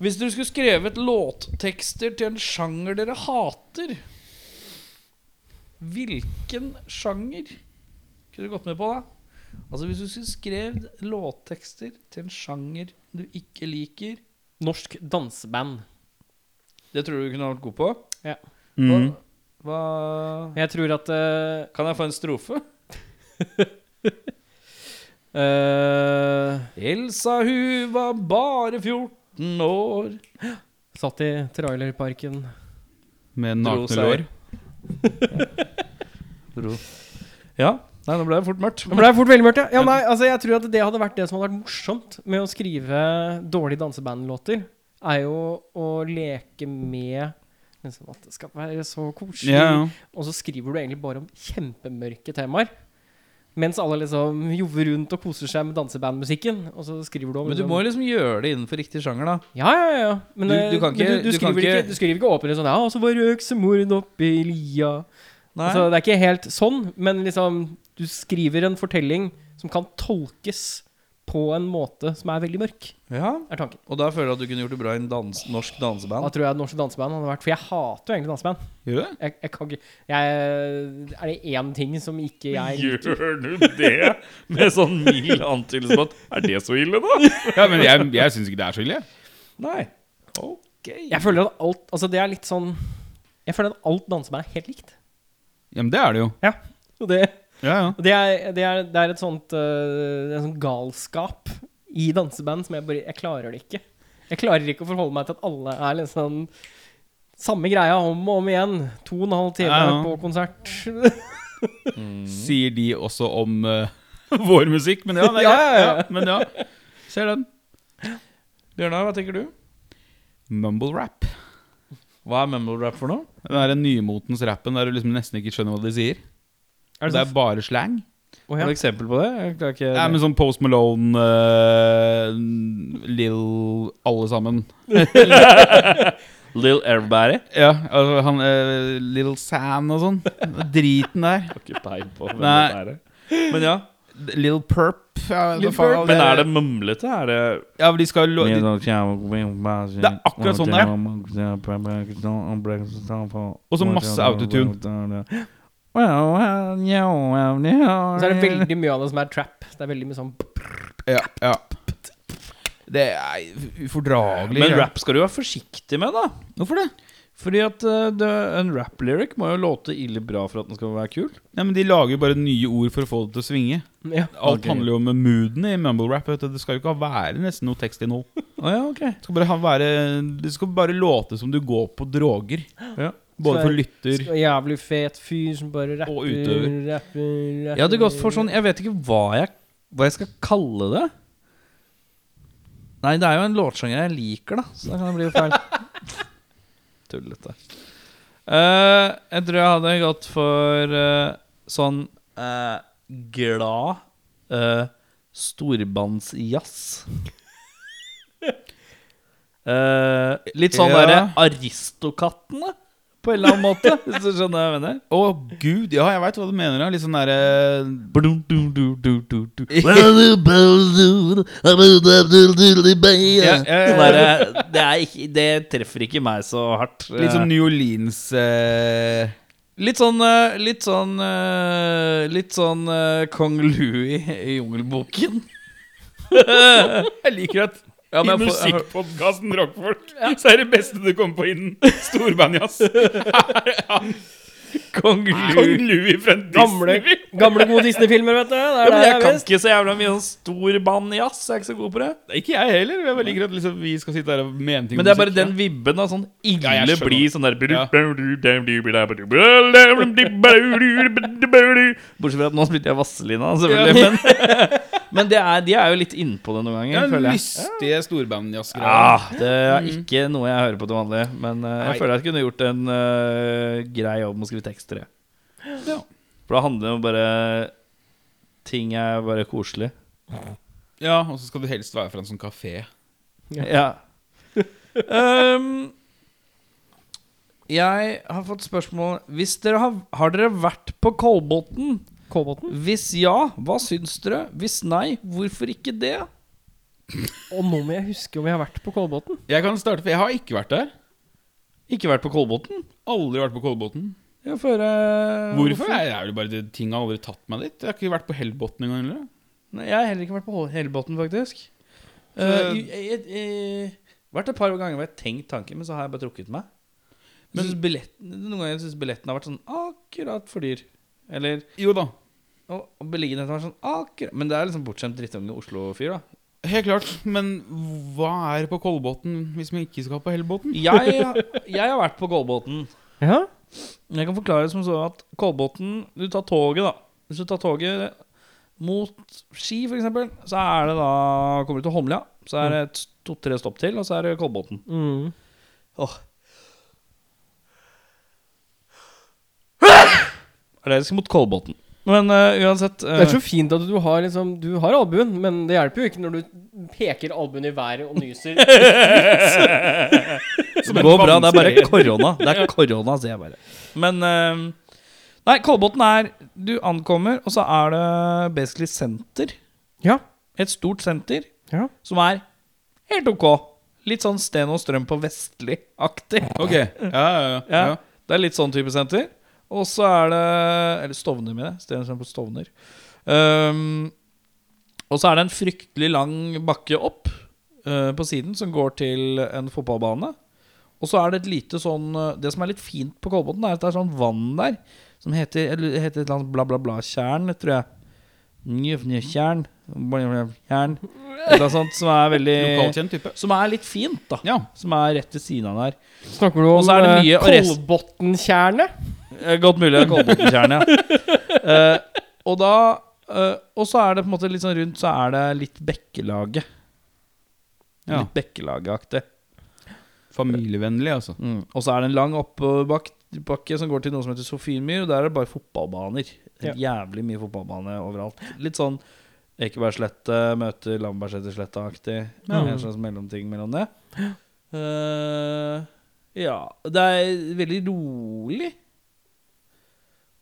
hvis dere skulle skrevet låttekster til en sjanger dere hater, hvilken sjanger kunne du gått med på da? Altså Hvis du skulle skrevet låttekster til en sjanger du ikke liker, Norsk danseband. det tror du du kunne vært god på? Ja. Mm. hva Jeg tror at uh, Kan jeg få en strofe? *laughs* eh, Elsa, hun var bare 14 år. Satt i trailerparken. Med nakne lår. *laughs* Ja. Nei, nå ble det fort mørkt. Nå ble det fort veldig mørkt, ja. ja nei, altså, jeg tror at det hadde vært det som hadde vært morsomt med å skrive dårlige dansebandlåter, er jo å leke med liksom at det skal være så koselig. Ja, ja. Og så skriver du egentlig bare om kjempemørke temaer. Mens alle liksom jobber rundt og koser seg med dansebandmusikken. Og så skriver du om Men du må jo liksom gjøre det innenfor riktig sjanger, da. Ja, ja, ja. Men, Du- eh, du kan men du, du kan skriver ikke- ikke, skriver ikke åpent sånn Ja, og så var det øksemord oppi lia. Nei. Altså, det er ikke helt sånn, men liksom Du skriver en fortelling som kan tolkes på en måte som er veldig mørk, ja. er tanken. Og da føler jeg at du kunne gjort det bra i en dans, norsk Da tror jeg norsk danseband hadde vært For jeg hater jo egentlig danseband. Gjør du det? Jeg, jeg kan ikke jeg, Er det én ting som ikke jeg Gjør du det med sånn mild antydelse på at Er det så ille, da? *laughs* Ja, men jeg, jeg syns ikke det er så ille. Nei. Ok. Jeg føler at alt Altså, det er litt sånn Jeg føler at alt danseband er helt likt. Ja, men det er det jo. Ja. Og det Ja, ja. Det er, det er, det er et sånt uh, en sånn galskap i danseband som jeg bare Jeg klarer det ikke. Jeg klarer ikke å forholde meg til at alle er liksom samme greia om og om igjen. To og en halv time Ja, ja. på konsert. *laughs* Sier de også om uh, *laughs* vår musikk, men ja, det er Ja, ja, ja. Ja, men ja. Ser den. Bjørnar, hva tenker du? Mumble rap. Hva er mumble rap for noe? Den er nymotens rappen der du liksom nesten ikke skjønner hva de sier. Er Det er bare slang. Oh, ja. Et eksempel på det? Jeg ikke Ja, men sånn Post Malone, uh, Lill Alle sammen. Lill Everybody? Ja, altså han uh, Lill Sam og sånn. Driten der. Har ikke peil på hvem det er. Men ja. Lill Perp. Ja, Lil Perp. Men er det mumlete? Er det Ja, men de skal lo de, Det er akkurat sånn det Og så masse autotune. Så er det veldig mye av det som er trap. Det er veldig mye sånn Ja, ja. Det er ufordragelig. Men rap skal du være forsiktig med, da. Hvorfor det? Fordi at uh, en rap-lyric må jo låte ille bra for at den skal være kul. Ja, men De lager jo bare nye ord for å få det til å svinge. ja. Alt okay. handler jo om mooden i mumble rap. Det skal jo ikke være nesten noe tekstinnhold. oh, ja, ok Det skal bare, være, det skal bare låte som du går på droger. Ja. Både for lytter Så Jævlig fet fyr som bare rapper, Og utøver. rapper, rapper. Jeg hadde gått for sånn Jeg vet ikke hva jeg, hva jeg skal kalle det. Nei, det er jo en låtsjanger jeg liker, da. Så da kan det bli feil. *laughs* Tullete. Uh, jeg tror jeg hadde gått for uh, sånn uh, glad uh, storbandsjazz. Uh, *laughs* litt sånn Ja. derre Aristokattene, på en eller annen måte. *laughs* Hvis du skjønner hva jeg mener? Å, gud, ja, jeg veit hva du mener. ja. Litt sånn derre. Sånn derre- det, er treffer ikke meg så hardt. Litt sånn New Orleans eh, Litt sånn eh, Litt sånn eh, Litt sånn eh, Kong Louis i Jungelboken. *laughs* Jeg liker at Ja, I musikkpodkasten Rockfolk så er det beste du kommer på innen storbandjazz. *laughs* *laughs* Kong Kong Louis. Louis fra Gamle, Disney. gamle gode Disney-filmer, vet du. Det Ja, er men det jeg jeg kan vet. ikke så jævla mye om storbandjazz. Jeg er ikke så god på det. Ikke jeg heller. Jeg bare liker at liksom, vi skal sitte her og mene ting Men det er bare musikk, den vibben av sånn Ja, ille jeg skjønner. blid sånn der Ja. Bortsett fra at nå spilte jeg Vazelina, selvfølgelig. Men Men det er, de er jo litt innpå det noen ganger, Ja, føler jeg. lystige storbandjazzgreier. Ja, det er ikke noe jeg hører på til vanlig. Men eh, jeg Nei. føler jeg kunne gjort en eh, grei jobb med å skrive tekster. ekstra. Ja. For da handler det om bare Ting er bare koselig. ja, og så skal du helst være fra en sånn kafé. Ja. um, *laughs* jeg har fått spørsmål Hvis dere har, har dere vært på Kolbotn? Kolbotn. Hvis ja, hva syns dere? Hvis nei, hvorfor ikke det? Og nå må jeg huske om jeg har vært på Kolbotn. Jeg kan starte, for jeg har ikke vært der. Ikke vært på Kolbotn? Aldri vært på Kolbotn. Jeg for, uh, Hvorfor? Jeg er vel bare det, Ting har aldri tatt meg dit. Jeg har ikke vært på Hellbotn engang. Eller? Nei, jeg har heller ikke vært på Hellbotn, faktisk. Så- Uh, jeg, jeg, jeg, vært et par ganger hvor jeg har tenkt tanken, men så har jeg bare trukket meg. Men synes billetten, noen ganger syns billetten har vært sånn akkurat for dyr. Eller Jo da, Og, og beliggenheten har vært sånn akkurat Men det er liksom bortskjemt drittunge Oslo-fyr, da. helt klart. Men hva er på Kolbotn hvis vi ikke skal på Hellbotn? Jeg, jeg har vært på Kolbotn. Ja. Jeg kan forklare det som så at Kolbotn Du tar toget, da. Hvis du tar toget mot Ski, eksempel, så er det da Kommer du til Holmlia, så er det to-tre stopp til, og så er det Kolbotn. Mm. Åh. Er det mot Kolbotn. Men uh, uansett uh, Det er så fint at du har liksom Du har albuen, men det hjelper jo ikke når du peker albuen i været og nyser. *laughs* Det går bra, det er bare korona. Det er korona, sier jeg bare. Men uh, Nei, Kolbotn er Du ankommer, og så er det basically senter. Ja. Et stort senter Ja. som er helt ok. Litt sånn Sten og Strøm på Vestli-aktig. Ok, ja, ja, ja, Ja, ja. Det er litt sånn type senter. Og så er det Eller Stovner, mener jeg. Sten og på Stovner. Um, og så er det en fryktelig lang bakke opp uh, på siden som går til en fotballbane. Og så er det et lite sånn eh, Det som er litt fint på Kolbotn, er at det er sånn vann der som heter, heter et eller annet bla, bla, bla-tjern, tror jeg. Njøfnjøtjern. Tjern. Et eller annet sånt som er veldig Lokalkjent type. Som er litt fint, da. Ja. Som er rett ved siden av der. Snakker du om Og så det mye- eh, Kolbotntjernet? Eh, Godt mulig det er Kolbotntjern, ja. uh, *laughs* og da uh, Og så er det på en måte litt sånn rundt Så er det litt Bekkelaget. Ja. Litt Bekkelaget-aktig. Familievennlig, altså. Mm. Og så er det en lang oppbakke som går til noe som heter Sofienmyr, og der er det bare fotballbaner. Ja. Jævlig mye fotballbane overalt. Litt sånn Ekebergslette møter Lambertsetersletta-aktig. Ja. En slags mellomting mellom det. Uh, ja. Det er veldig rolig.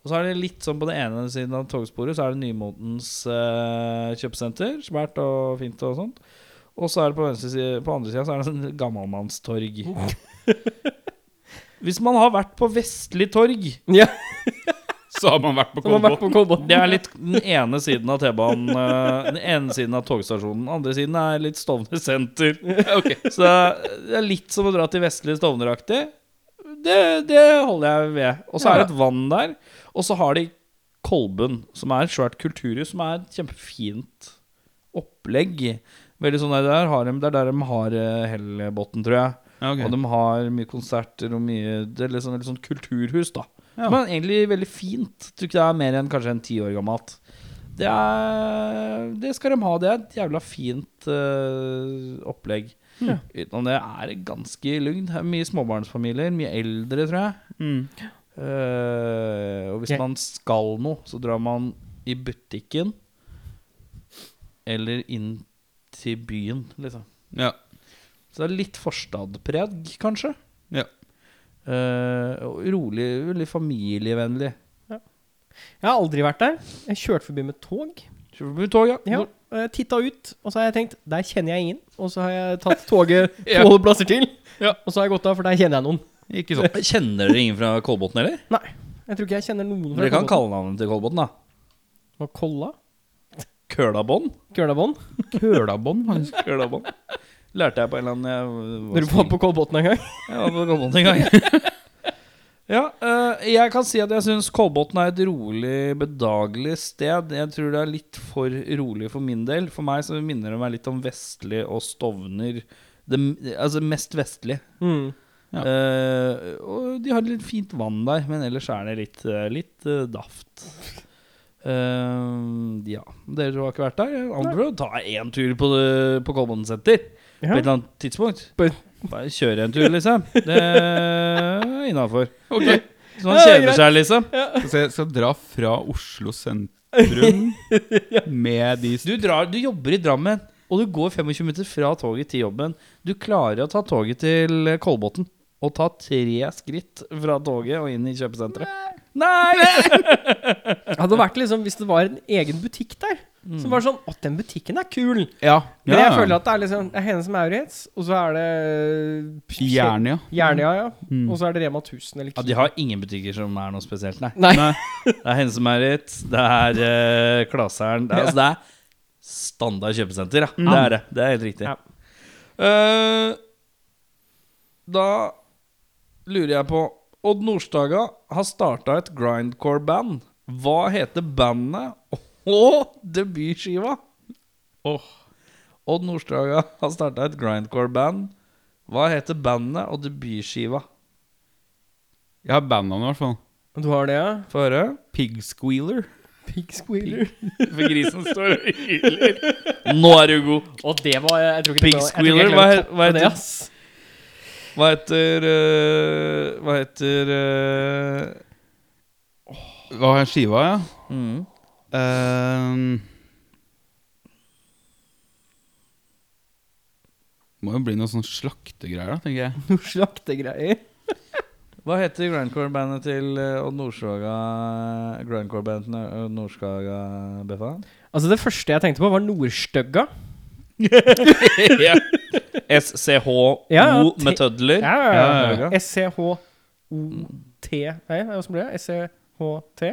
Og så er det litt sånn på den ene siden av togsporet Så er det Nymotens uh, kjøpesenter. Svært og fint og sånt. Og så er det på, side, på andre sida så er det sånn gammelmannstorg. *laughs* Hvis man har vært på Vestlig torg Ja, Så har man vært på Kolbotn. Det er litt den ene siden av T-banen. eh, Den ene siden av togstasjonen. Den andre siden er litt Stovner senter. *laughs* Så det er litt som å dra til Vestlig Stovner-aktig. Det, det holder jeg ved. Og så er det et vann der. Og så har de Kolben, som er et svært kulturhus, som er et kjempefint opplegg. Veldig sånn der, der har de, Det er der de har uh, Hellbotn, tror jeg. Okay. Og de har mye konserter og mye Det er litt sånn, litt sånn kulturhus, da. Ja. Men egentlig veldig fint. Tror ikke det er mer enn kanskje en ti år gammelt. Det er Det skal de ha. Det er et jævla fint uh, opplegg. Ja. Utenom det er det ganske lugnt. Mye småbarnsfamilier. Mye eldre, tror jeg. Mm. Uh, og hvis man skal noe, så drar man i butikken. Eller inn til byen, liksom. Ja. Så det er litt forstadpreg, kanskje. Ja. Eh, og rolig, veldig familievennlig. Jeg har aldri vært der. Jeg kjørte forbi med tog. Forbi med tog, ja? Ja, jeg titta ut, og så har jeg tenkt Der kjenner jeg ingen. Og så har jeg tatt toget *laughs* Ja. plasser til. Ja. Og så har jeg gått av, for der kjenner jeg noen. Ikke sånn. *laughs* Kjenner dere ingen fra Kolbotn, eller? Nei, jeg tror ikke jeg kjenner noen fra Dere kan kalle navnet til Kolbotn, da. Hva, Kolla? Kølabånd? Kølabånd, faktisk. Kølabånd. Lærte jeg på en eller annen Når du var på Kolbotn en gang? Jeg var på Kolbotn en gang. *laughs* ja, uh, jeg kan si at jeg syns Kolbotn er et rolig, bedagelig sted. Jeg tror det er litt for rolig for min del. For meg så minner det meg litt om Vestli og Stovner. Det, altså mest vestlig. Mm. Ja. Uh, og de har litt fint vann der, men ellers er det litt, eh, litt uh, daft. Uh, ja, dere har ikke vært der. Anbefaler å ta én tur på, på Kolbotn senter på et eller annet tidspunkt. Bare kjøre en tur, liksom. Det er innafor. Okay. Så man kjeder seg, liksom. Så jeg skal dra fra Oslo sentrum *laughs* med de Du, drar, du jobber i Drammen, og du går 25 minutter fra toget til jobben. Du klarer å ta toget til Kolbotn og ta tre skritt fra toget og inn i kjøpesenteret. Nei! *laughs* Hadde vært liksom Hvis det var en egen butikk der, så var sånn Å, den butikken er kul! Ja. Men jeg føler at det er liksom Det er Hennes Maurits, og så er det Jernia. Jernia, ja. Mm. Og så er det Rema 1000 eller Ja, de har ingen butikker som er noe spesielt, nei. Nei. Nei. *laughs* Det er Hennes Maurits, det er uh, Klaseren det er, altså, det er standard kjøpesenter, ja. Det er det. Det er helt riktig. Ja. Eh, da lurer jeg på Odd Nordstoga har starta et grindcore-band. Hva heter bandet og debutskiva? Åh. Odd Nordstoga har starta et grindcore-band. Hva heter bandet og debutskiva? Jeg har bandnavn i hvert fall. Du har det, ja? Få høre. Pig Squealer. Pig Squealer. For grisen står og hyler. *laughs* Nå er du god. Og det var Jeg tror ikke Pig det var- jeg tror ikke Squealer, jeg hva he- hva det, heter- ass. Hva heter uh, Hva heter uh, Hva er skiva, ja? mm. Ehm. må jo bli noe sånn slaktegreier, da, tenker jeg. *laughs* Noe slaktegreier. *laughs* Hva heter grindcore-bandet til eh, Odd Nordstoga Grindcore-bandet til Odd Nordstoga, Beffa? Altså, det første jeg tenkte på, var Nordstøgga. *laughs* SCHO Ja, ja, te- med tødler. Ja, ja, ja, ja. ja. S-C-H-O-T Nei, hvordan ble det? S-C-H-T?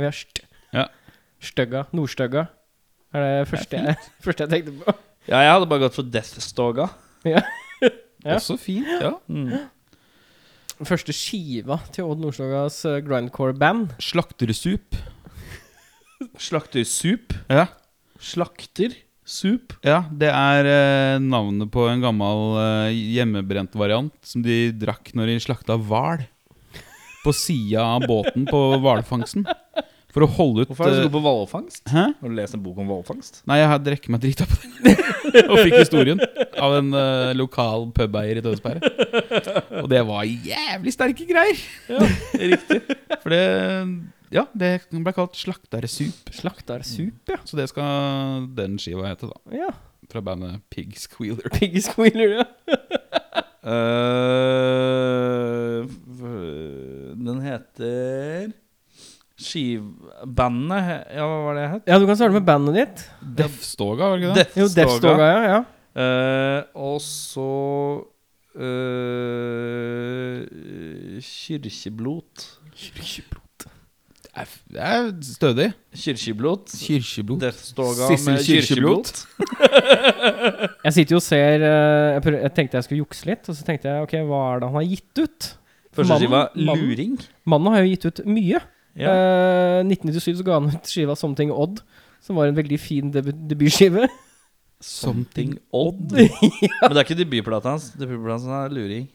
Sj, har st. Ja. Støgga. Nordstøgga. Er det første jeg, *laughs* første jeg tenkte på. Ja, jeg hadde bare gått for Deathstoga. Ja. *laughs* Ja. Også fint, ja. Mm. Første skiva til Odd Nordstogas uh, grindcore-band. Slaktersup. *laughs* Slaktersup. Ja. Slaktersup. ja, det er eh, navnet på en gammel eh, hjemmebrent variant som de drakk når de slakta hval. På sida av båten på hvalfangsten. For å holde ut Hvorfor er du så eh, god på hvalfangst? Har du lest en bok om hvalfangst? Nei, jeg har drukket meg drita på den. *laughs* og fikk historien av en uh, lokal pubeier i Tønsberg. Og det var jævlig sterke greier. ja, *laughs* Riktig. For det Ja, det ble kalt slaktersup. Slaktersup, ja. Så det skal den skiva hete, da. ja. Fra bandet Pig Squealer. Pig Squealer, ja. *laughs* Eh, f- den heter Skivbandet he- Ja, hva var det jeg het? Ja, du kan starte med bandet ditt. Deathstoga, var det ikke det? Jo, Deathstoga, ja. ja. Uh, og så Kirkeblot Kirkeblot Det er, det er stødig. Kirkeblot. Kyrkjeblod. Deathstoga med kyrkjeblot. *laughs* Jeg sitter jo og ser eh, jeg, prøv, jeg tenkte jeg skulle jukse litt, og så tenkte jeg ok, hva er det han har gitt ut? Første Mannen- skiva mannen- Luring. Mannen har jo gitt ut mye. Ja. Eh, 1997 så ga han ut skiva 'Something Odd', som var en veldig fin deb debutskive. Something Odd. *laughs* Men det er ikke debutplata hans. Debutplata hans er Luring.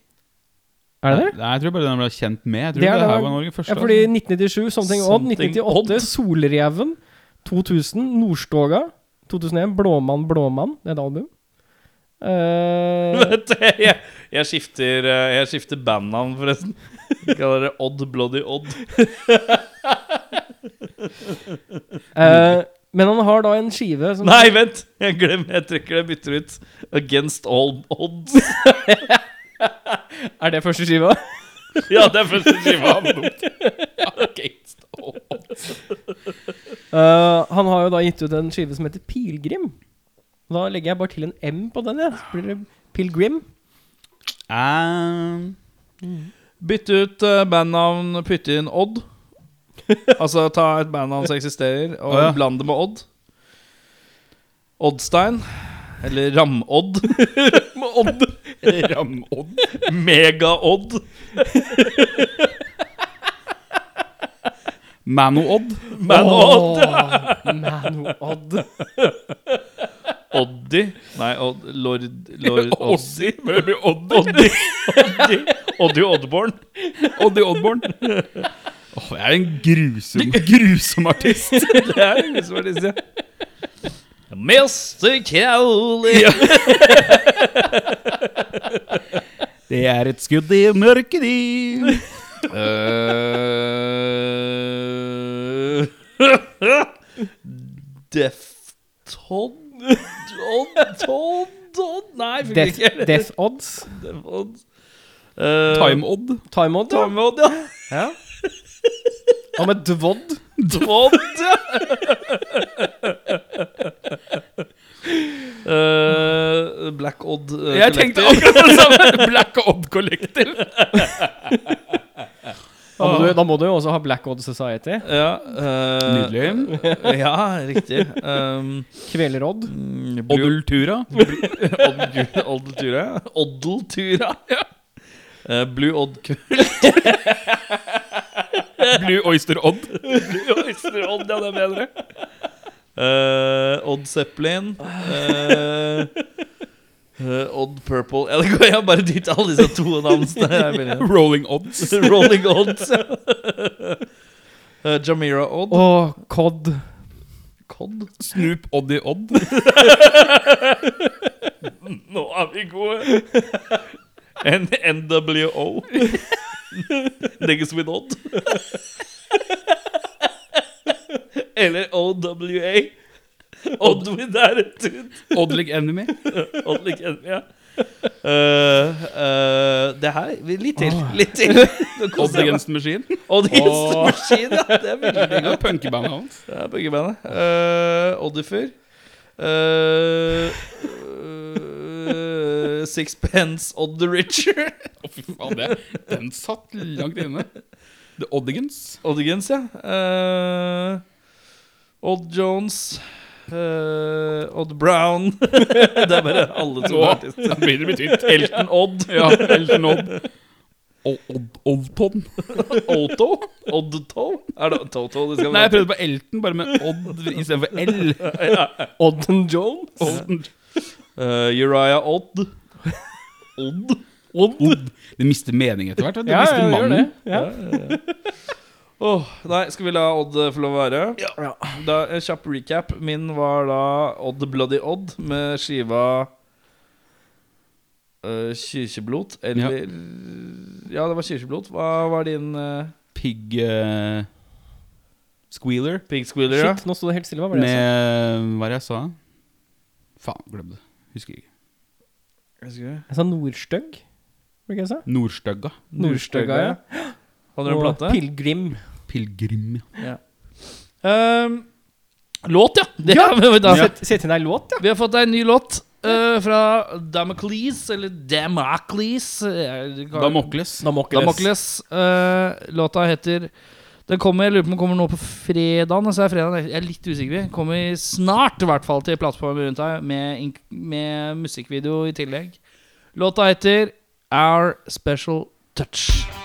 Er det det? Nei, jeg tror bare den ble kjent med. Jeg tror Det det, er det her var Norge første. Ja, fordi 1997 Something Odd, 1998 Odd. Solreven, 2000 Nordstoga, 2001 Blåmann Blåmann, det er et album. Eh, *laughs* Vet du, jeg, jeg skifter eh, Jeg skifter bandnavn, forresten. Jeg kaller det Odd Bloody Odd. *laughs* *laughs* eh, men han har da en skive som Nei, vent! Jeg glemmer, jeg trekker det, bytter ut. Against All Odds. *laughs* Er det første skiva? *laughs* Ja, det er første skiva. Against all odds. Uh, han har jo da gitt ut en skive som heter Pilgrim. Da legger jeg bare til en M på den, jeg. Så blir det Pilgrim. Um, Bytte ut eh, bandnavn, putte inn Odd. *laughs* Altså ta et band hans eksisterer, og oh, ja. blande det med Odd. Oddstein. Eller Ram-Odd. Ram Odd *laughs* Mega-Odd. Mano-Odd. Mano-Odd. Mano Odd. Oddi. Nei, Odd, Lord, Lord blir Oddi. Oddi. Oddi Oddborn. Oddi Oddborn. Åh, jeg er en grusom, *laughs* grusom artist. *laughs* Det er en grusom artist, ja. Mr. Crowley. *laughs* Det er et skudd i mørket i Uh, Deftod Odd, Todd, Odd Nei, fikk Death, ikke death Odds. Deftod. Uh, Time Odd. Time Odd, ja. Time Odd, ja. ja. Hva med Dvodd? Dvodd, ja. Uh, *laughs* Black Odd uh, Jeg tenkte akkurat det samme! *laughs* Black Odd Collective. Da må, du, da må du jo også ha Black Odd Society. Ja, uh, Nydelig. Ja, riktig. Um, Kveler-Odd. mm, Blue- Oddultura. Odd- *laughs* Oddeltura. Oddeltura. Ja. Eh, Blue Odd *laughs* Blue Oyster Odd. Blue Oyster Odd, ja, det er bedre. Uh, Odd Zeppelin. Uh, eh, Odd Purple ja, det går, Jeg har bare dyttet alle disse to navnene. *laughs* Rolling Odds. *laughs* Rolling Odds. Eh, Jamira Odd. Og Cod. Cod. Snoop Oddy Odd. Nå er vi gode. N NWO. *laughs* Niggas with Odd. *laughs* Eller OWA. Odd with attitude. Oddlig Enemy. *laughs* Odd like enemy, ja. Uh, uh, det her Litt til. Litt til. Odd. Against Machine. Odd Against oh. Machine, ja. Det er veldig Det godt. punkebandet hans. Det er begge. Uh, Oddifer. Uh, uh, Sixpence Odd the Richer. *laughs* Å, fy faen, det, den satt langt inne. The Oddigans. Oddigans, ja. Uh, Odd Jones. Uh, Odd Brown. *laughs* det er bare alle to er *laughs* artister. da blir det. Elton Odd. Ja, Elton Odd. Odd Oddton. Otto? Oddto? Er det Toto det Nei, jeg prøvde på Elton, bare med Odd istedenfor L. Odden Jones. Olden. Uh, Uriah Odd. Odd? Odd. Det mister mening etter hvert. du. Det Ja, mister ja, gjør det. mannen. Ja. oh, nei, skal vi la Odd eh, få lov å være? Ja. Da, en kjapp recap. Min var da Odd Bloody Odd med skiva uh, Kirkeblot. Eller ja. det var Kirkeblot. Hva var din uh, Pig uh, Squealer. Pig Squealer? Ja? Shit, nå sto det helt stille. Hva var det jeg sa? Med Hva jeg sa? Faen, glem det. Husker ikke. Jeg sa Nordstøgg. Var det jeg sa? Nordstøgga. Nordstøgga, ja. Hadde du en Og plate? Pilgrim. Pilgrim. Um, låt, ja! Det, Ja. *laughs* vi da. Sett, sett inn ei låt, ja. Vi har fått ei ny låt Uh, fra Damocles, eller Damocles. Damocles. Damokles. Damokles. Damocles. Uh, låta heter Den kommer, jeg lurer på om den kommer nå på fredag. Så er fredag, jeg er litt usikker. Kommer snart i hvert fall til plattformen rundt her, med, med musikkvideo i tillegg. Låta heter Our Special Touch.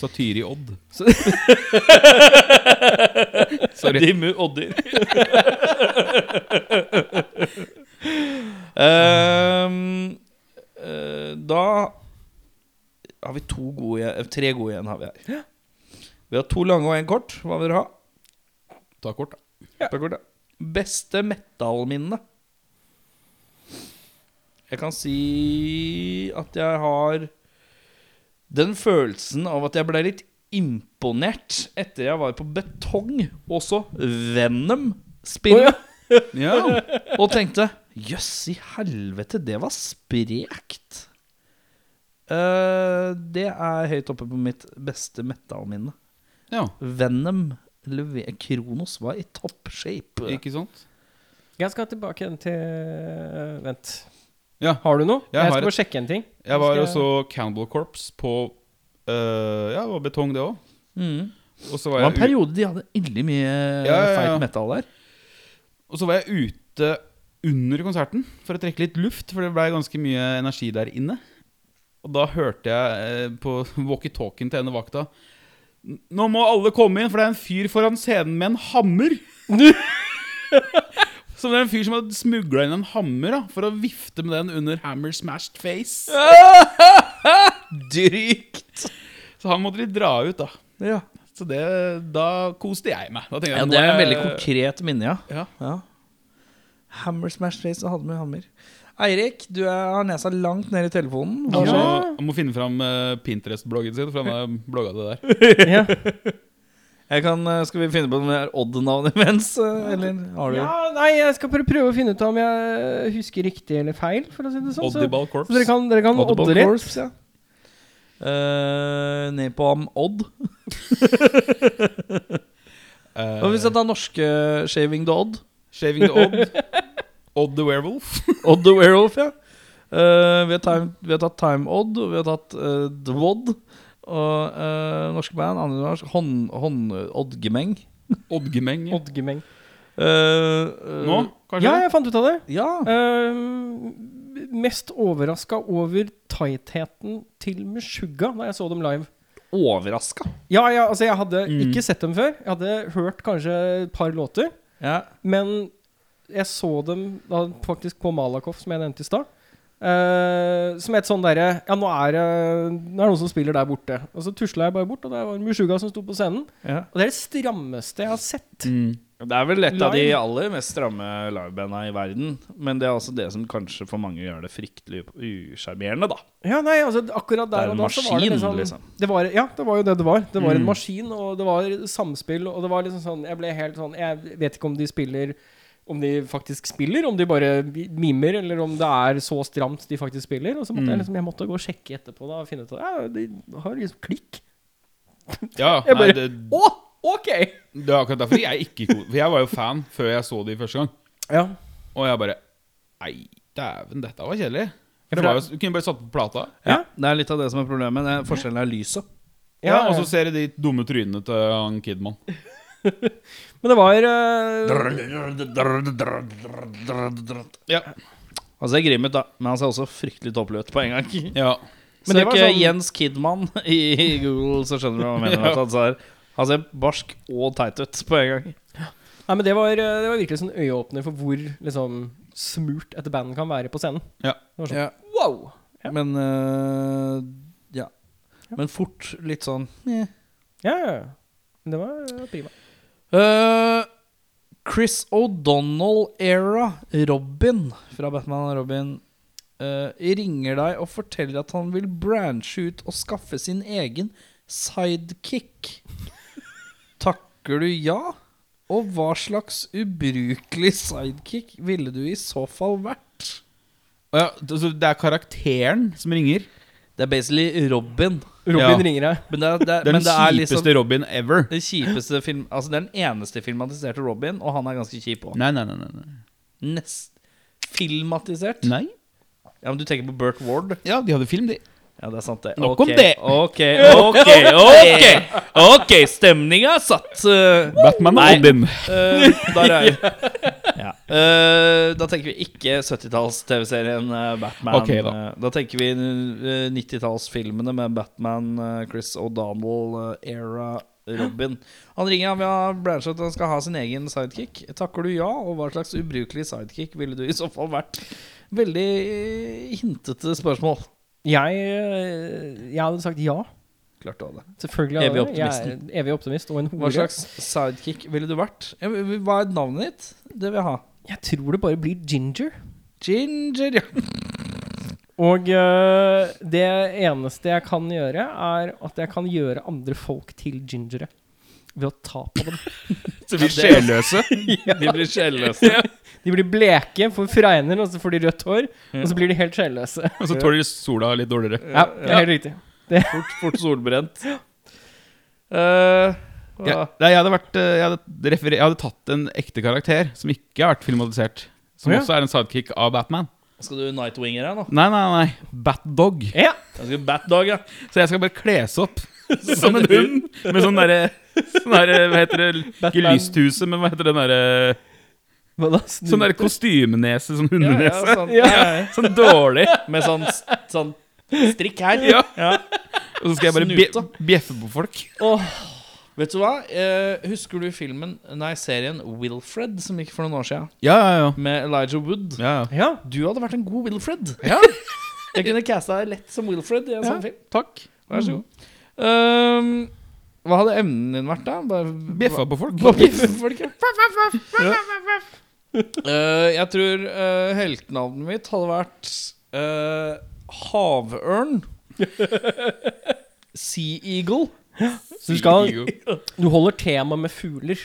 Nice. Satyre i Odd. Så- *laughs* Sorry. Dimmu odder. *laughs* Ehm, eh, da har vi to gode igjen. eh, Tre gode igjen har vi her. Vi har to lange og en kort. Hva vil dere ha? Ta kort, da. Ta kort, da. Beste metal-minne. Jeg kan si at jeg har den følelsen av at jeg ble litt imponert etter jeg var på Betong, også Venom-spillet, *laughs* Ja. og tenkte Jøss i helvete, det var sprekt. Uh, det er høyt oppe på mitt beste metal-minne. ja. Venom lever Kronos var i topp shape. Ikke sant? Jeg skal tilbake igjen til Vent. Ja. Har du noe? Jeg Jeg, har skal et- bare sjekke en ting. Jeg var og så Cannibal Corps på uh, Ja, det var betong, det òg. Mm. Det var en periode de hadde ille mye Ja, ja, ja. feit metal der. Og så var jeg ute under konserten for å trekke litt luft, for det ble ganske mye energi der inne. Og da hørte jeg eh, på *laughs* walkietalkien til en av vakta Nå må alle komme inn, for det er en fyr foran scenen med en hammer. *laughs* Som det er en fyr som hadde smugla inn en hammer da for å vifte med den under Hammer Smashed Face. *laughs* Drygt! Så han måtte de dra ut, da. Ja. Så det, da koste jeg meg. Da jeg, ja, det er en jeg- veldig konkret minne, ja. Ja. ja. Hammer Smashed Face og hadde med hammer. Eirik, du er, har nesa langt ned i telefonen. Han må, han må finne fram eh, Pinterest-bloggen sin, for han har blogga det der. Ja. *laughs* Jeg kan, eh, skal vi finne på noe mer Odd-navn imens? eh, Eller har du ja, nei, jeg skal bare prøve å finne ut om jeg husker riktig eller feil, for å si det sånn. Så, Corps. så dere kan, dere kan Oddiball odde litt. Corps, ja. Uh, ned på am Odd. *laughs* uh, Og hvis jeg tar norske Shaving the Odd Shaving the Odd. *laughs* Odd the Werewolf. *laughs* Odd the Werewolf, ja. Uh, vi, har time, vi har tatt Time Odd, og vi har tatt uh, The Wod. Og uh, norske band, andre norsk Hånd, hånd Oddgemeng. *laughs* Oddgemeng. Oddgemeng. Uh, eh, Nå, kanskje? Ja, jeg fant ut av det. Ja. Ehm, mest overraska over tightheten til Meshuggah da jeg så dem live. Overraska. Ja, ja, altså jeg hadde Mm. ikke sett dem før. Jeg hadde hørt kanskje et par låter. Ja. Men jeg så dem da faktisk på Malakoff, som jeg nevnte i stad. Eh, som et sånn derre Ja, nå er det Nå er det noen som spiller der borte. Og så tusla jeg bare bort, og det var Mushuga som sto på scenen. ja. Og det er det strammeste jeg har sett. Mm. Det er vel et av de aller mest stramme livebanda i verden. Men det er også det som kanskje for mange gjør det fryktelig usjarmerende, da. Ja, nei, altså akkurat er der og da så var det liksom, liksom. Det var, ja, det var jo det det var. Det var en Mm. maskin, og det var samspill, og det var liksom sånn Jeg ble helt sånn Jeg vet ikke om de spiller Om de faktisk spiller, om de bare mimer, eller om det er så stramt de faktisk spiller. Og så måtte Mm. jeg liksom Jeg måtte gå og sjekke etterpå da og finne ut at ja, de har liksom klikk. Ja, *laughs* Jeg nei, bare- det, Å, ok! det er akkurat derfor jeg ikke For jeg var jo fan før jeg så de første gang. Ja. Og jeg bare Nei, dæven, dette var kjedelig. For det var jo, du kunne bare satt på plata. Ja, Det er litt av det som er problemet. Det er forskjellen er lyset. Ja, Ja, Og så ser du de dumme trynene til han Kidman. *laughs* Men det var uh... Ja. Han ser grim ut, da, men han ser også fryktelig toppløt på en gang. ja. *laughs* Men Søk det det var sånn- Jens Kidman i Google, så skjønner du hva jeg mener. Ja. At han, ser, han ser barsk og teit ut på en gang. Nei, men det var, eh, det var virkelig sånn øyeåpner for hvor liksom smurt et band kan være på scenen. Ja. Det var sånn, Ja. Wow! Ja. Men uh, ja. Men fort litt sånn. Ja, ja, ja. Men det var prima. Øh, Chris O'Donnell-era Robin fra Batman og Robin uh, ringer deg og forteller at han vil branche ut og skaffe sin egen sidekick. Takker du ja? Og hva slags ubrukelig sidekick ville du i så fall vært? Ja, så det er karakteren som ringer. Det er basically Robin. Robin Ja. ringer deg. Men det det den men den det er kjipeste liksom Robin ever. det kjipeste film Altså den eneste filmatiserte Robin, og han er ganske kjip òg. Nei, nei, nei. nei, nei. Nest Filmatisert? Nei? Ja, men du tenker på Burt Ward? Ja, de hadde film, de. Ja, det er sant, det. Nok okay, om det. Ok, *laughs* ok, ok! Ok, stemninga er satt. Uh, Batman og. Odin. uh, der er jeg. Ja. Uh, da tenker vi ikke 70-talls-TV-serien eh, Batman. Okay, da. Da tenker vi eh, 90-tallsfilmene med Batman, Chris O'Donnell, Era, Robin. Han ringer han vil ha Blanchett at han skal ha sin egen sidekick. Takker du ja, og hva slags ubrukelig sidekick ville du i så fall vært? Veldig hintete spørsmål. Jeg, eh, jeg hadde sagt ja. Klart du hadde. Selvfølgelig. hadde Evig jeg er evig optimist og en hore. Hva slags sidekick ville du vært? Hva er navnet ditt? Det vil jeg ha. Jeg tror det bare blir Ginger. Ginger, ja. Og øh, det eneste jeg kan gjøre, er at jeg kan gjøre andre folk til gingere. Ved å ta på dem. *laughs* Så vi blir sjelløse. *laughs* De blir sjelløse. *laughs* De blir bleke, får fregner, og så får de rødt hår. Og så blir de helt sjelløse. Og så tåler sola litt dårligere. Ja, det er helt riktig. Fort, fort solbrent. Uh, Ja, nei, jeg, hadde vært, eh, jeg, hadde jeg hadde tatt en ekte karakter som ikke har vært filmatisert. Som ja. også er en sidekick av Batman. skal du Nightwinger her nå? Nei, nei, nei. Batdog. Ja. Bat ja. Så jeg skal bare kles opp som en hund. Med sånn derre sånn der, Hva heter det? Ikke Batman. lysthuset, men hva heter den derre Hva da? Sånn der kostymenese, sånn ja, ja hundenese. sånn, *laughs* Ja. ja, ja. Sånn dårlig. Med sånn, sånn strikk her. Ja. Og så skal jeg bare bje, Snute. bjeffe på folk. Vet du hva? Eh, husker du filmen, nei, serien Wilfred, som gikk for noen år siden? Ja, ja, ja. Med Elijah Wood. ja, ja. Ja. Du hadde vært en god Wilfred. Jeg kunne casta deg lett som Wilfred i en Ja. sånn film. Takk. Vær så god. Ehm, hva hadde evnen din vært, da? Bare, Bjeffa på folk. Bjeffa på folk, ja. *laughs* Ja. Eh, jeg tror uh, heltenavnet mitt hadde vært uh, havørn. *laughs* Sea Eagle. *gasps* Så du skal Du holder tema med fugler.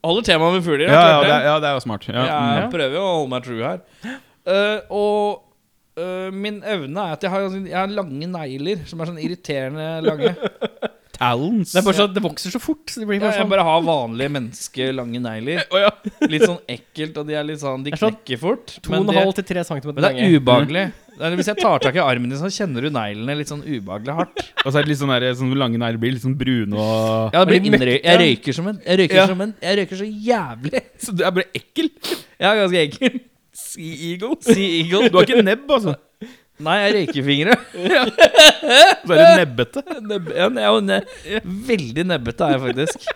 Holder temaet med fugler. Ja, jeg ja, det, er- ja, det er jo smart. Ja. Jeg mm. prøver jo å holde meg true her. Uh, og eh, min evne er at jeg har, jeg har lange negler som er sånn irriterende lange. *laughs* Talons. Det er bare så det vokser så fort. Så det blir Ja, bare jeg sånn bare har vanlige menneskelange negler. Å, *laughs* ja. Litt sånn ekkelt, og de er litt sånn De sånn knekker fort. To Men og en det, halv til tre centimeter men det lange. er ubehagelig. Hvis jeg tar tak i armen din, så kjenner du neglene litt sånn ubehagelig hardt. *laughs* Og så er det litt sånn der, sånn lange negler blir litt sånn brune og Ja, det blir innrøy Jeg røyker som en Jeg røyker Ja. som en Jeg røyker så jævlig. *laughs* Så du er bare ekkel. Er ganske ekkel. Sea Eagle. Sea Eagle. Du har ikke nebb, altså. Nei, jeg røyker fingre. *laughs* Bare nebbete. Nebb, ja, ne ne veldig nebbete er jeg faktisk.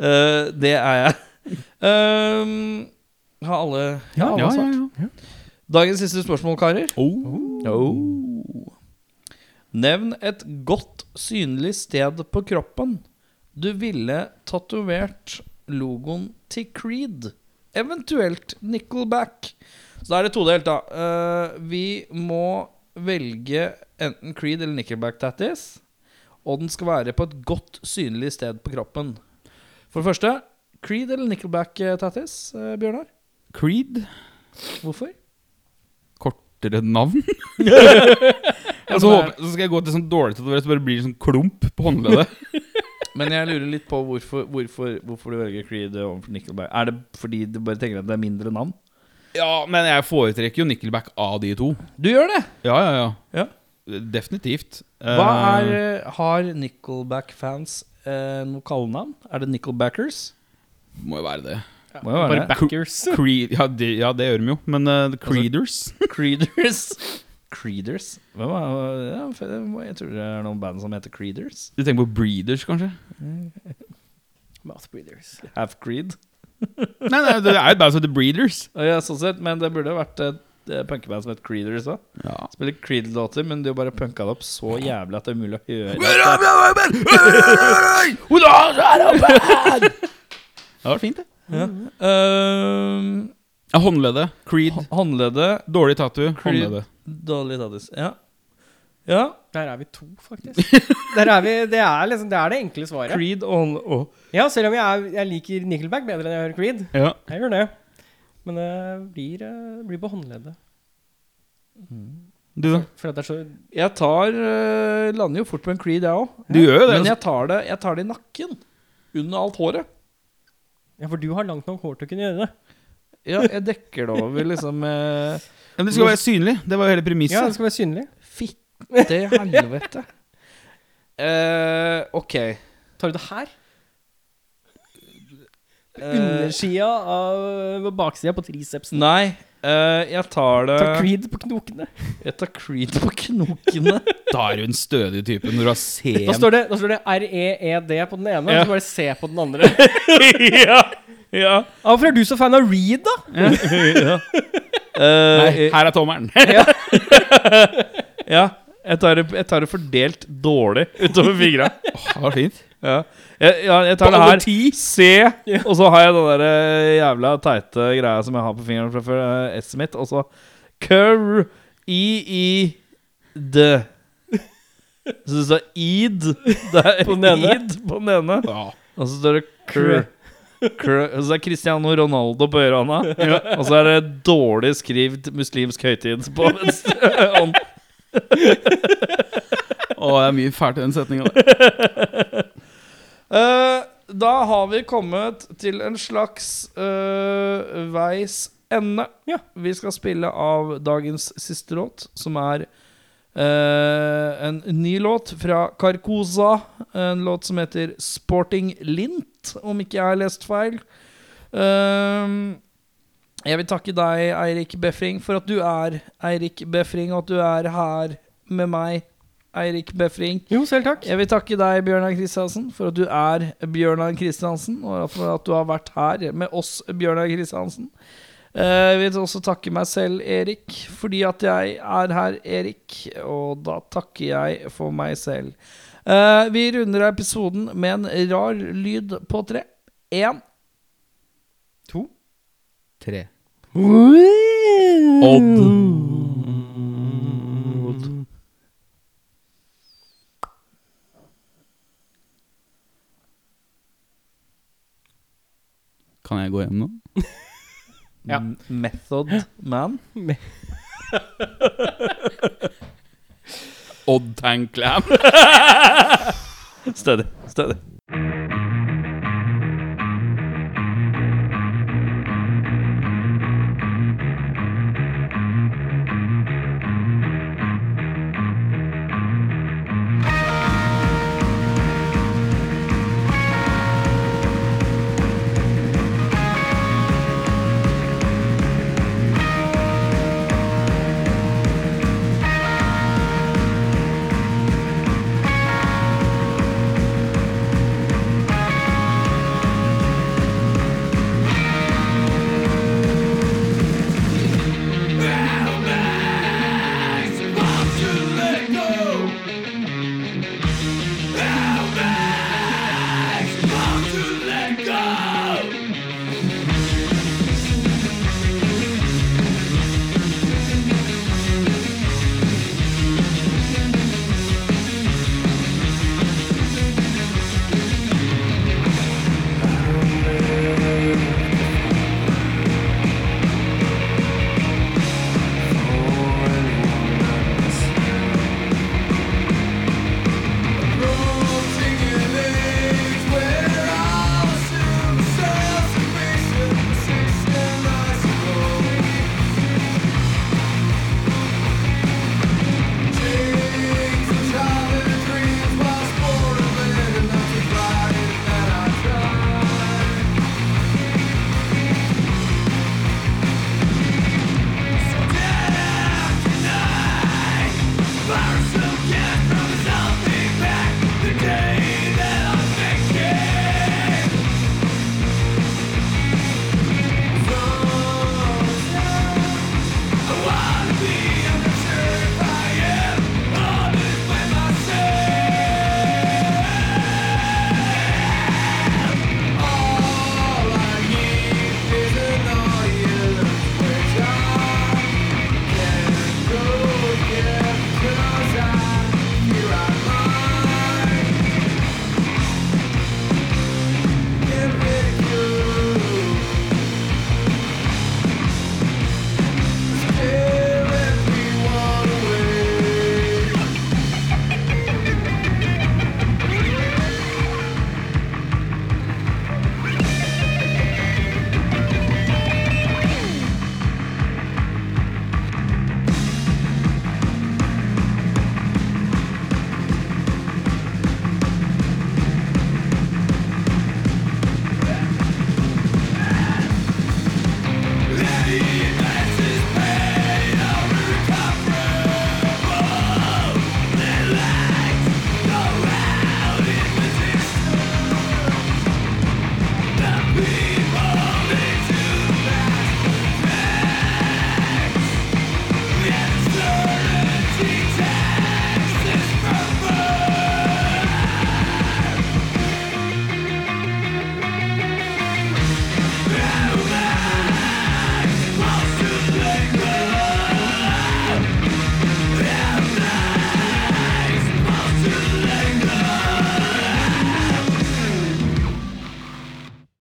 Uh, det er jeg. Um, har alle Ja, alle har svart. ja. Dagens siste spørsmål, karer. Oh. Nevn et godt synlig sted på kroppen du ville tatovert logoen til Creed. Eventuelt Nickelback. Så da er det todelt, da. Uh, vi må velge enten Creed eller Nickelback tattis. Og den skal være på et godt synlig sted på kroppen. For det første, Creed eller Nickelback eh, tattis, uh, Bjørnar? Creed. Hvorfor? Kortere navn. *laughs* Og så, håper, så skal jeg gå til sånn dårlig tatovering, så bare blir det sånn klump på håndleddet. *laughs* Men jeg lurer litt på hvorfor, hvorfor, hvorfor du velger Creed overfor Nickelback. Er det fordi du bare tenker at det er mindre navn? Ja, men jeg foretrekker jo Nickelback av de to. Du gjør det! Ja, ja, ja. Ja. Definitivt. Hva Eh, er, eh, Har Nickelback-fans eh, noe kallenavn? Er det Nickelbackers? Må jo være det. Må jo være Bare det. backers. Creed, ja, det, ja, det gjør de jo. Men uh, The Creeders *laughs* Creeders. Creeders? Hvem er, ja, jeg tror det er noen band som heter Creeders. Du tenker på Breeders, kanskje? Mouthbreathers. Half Creed. Nei, nei, det er jo et band som heter Breeders. Ja, sånn sett, men det burde vært et eh, punkeband som het Creeders òg. Ja. Spiller Creed-låter, men de har bare punka det opp så jævlig at det er umulig å høre. *laughs* Det var fint, det. Uh, Ja, håndleddet. Creed. håndleddet Dårlig tattoo. Håndleddet. Dårlig tattis. Ja. Ja. Der er vi to, faktisk. Der er vi, det, er liksom, det er det enkle svaret. Creed og oh. Ja, selv om jeg, er, jeg liker Nickelback bedre enn jeg hører Creed. Ja. Jeg gjør det. Men det blir, eh, blir på håndleddet. Du, er så Jeg tar uh, Lander jo fort på en Creed, jeg òg. Du gjør jo det. Men altså. jeg tar, det, jeg tar det i nakken. Under alt håret. Ja, for du har langt nok hår til å kunne gjøre det. Ja, jeg dekker det over liksom med Men det skal være synlig. Det var jo hele Ja, det skal være synlig. Fitte helvete. Eh, ok. Tar du det her? undersida av baksida på tricepsen. Nei, eh, jeg tar det Ta creed på knokene. Jeg tar Creed på knokene. Da er du en stødig type når du har Da står det, da står det R-E-E-D på den ene, Ja. og så bare C på den andre. *laughs* ja, ja, Ja, Hvorfor er du så fan av Reed, da? ja. *laughs* Nei, Eh, her er tommelen. ja. *laughs* Jeg tar, det, jeg tar det fordelt dårlig utover fingra. *laughs* Det var fint. Ja. Jeg, ja, jeg tar det her. C, og så har jeg den der eh, jævla teite greia som jeg har på fingeren fra før. S-et mitt. Og så curr I-I-D. Så det står id. Det er På den ene. id på den ene. Ja. Og så står det curr. Cur. Og så er Cristiano Ronaldo på høyrehånda. Og så er det dårlig skrevet muslimsk høytid på venstre hånd. *laughs* Å, det er mye fælt i den setninga der. *laughs* Eh, da har vi kommet til en slags uh, veis ende. Ja. Vi skal spille av dagens siste låt, som er uh, en ny låt fra Carcosa. En låt som heter 'Sporting Lint', om ikke jeg har lest feil. Eh, jeg vil takke deg, Eirik Befring, for at du er Eirik Befring, og at du er her med meg, Eirik Befring. Jo, selv takk. Jeg vil takke deg, Bjørnar Kristiansen, for at du er Bjørnar Kristiansen, og for at du har vært her med oss, Bjørnar Kristiansen. Eh, Jeg vil også takke meg selv, Erik, fordi at jeg er her, Erik, og da takker jeg for meg selv. Eh, Vi runder episoden med en rar lyd på tre. Én. Tre. Kan jeg gå hjem nå? *laughs* Ja. Method Man. *laughs* Odd Tank Clam. *laughs* Stødig. Stødig.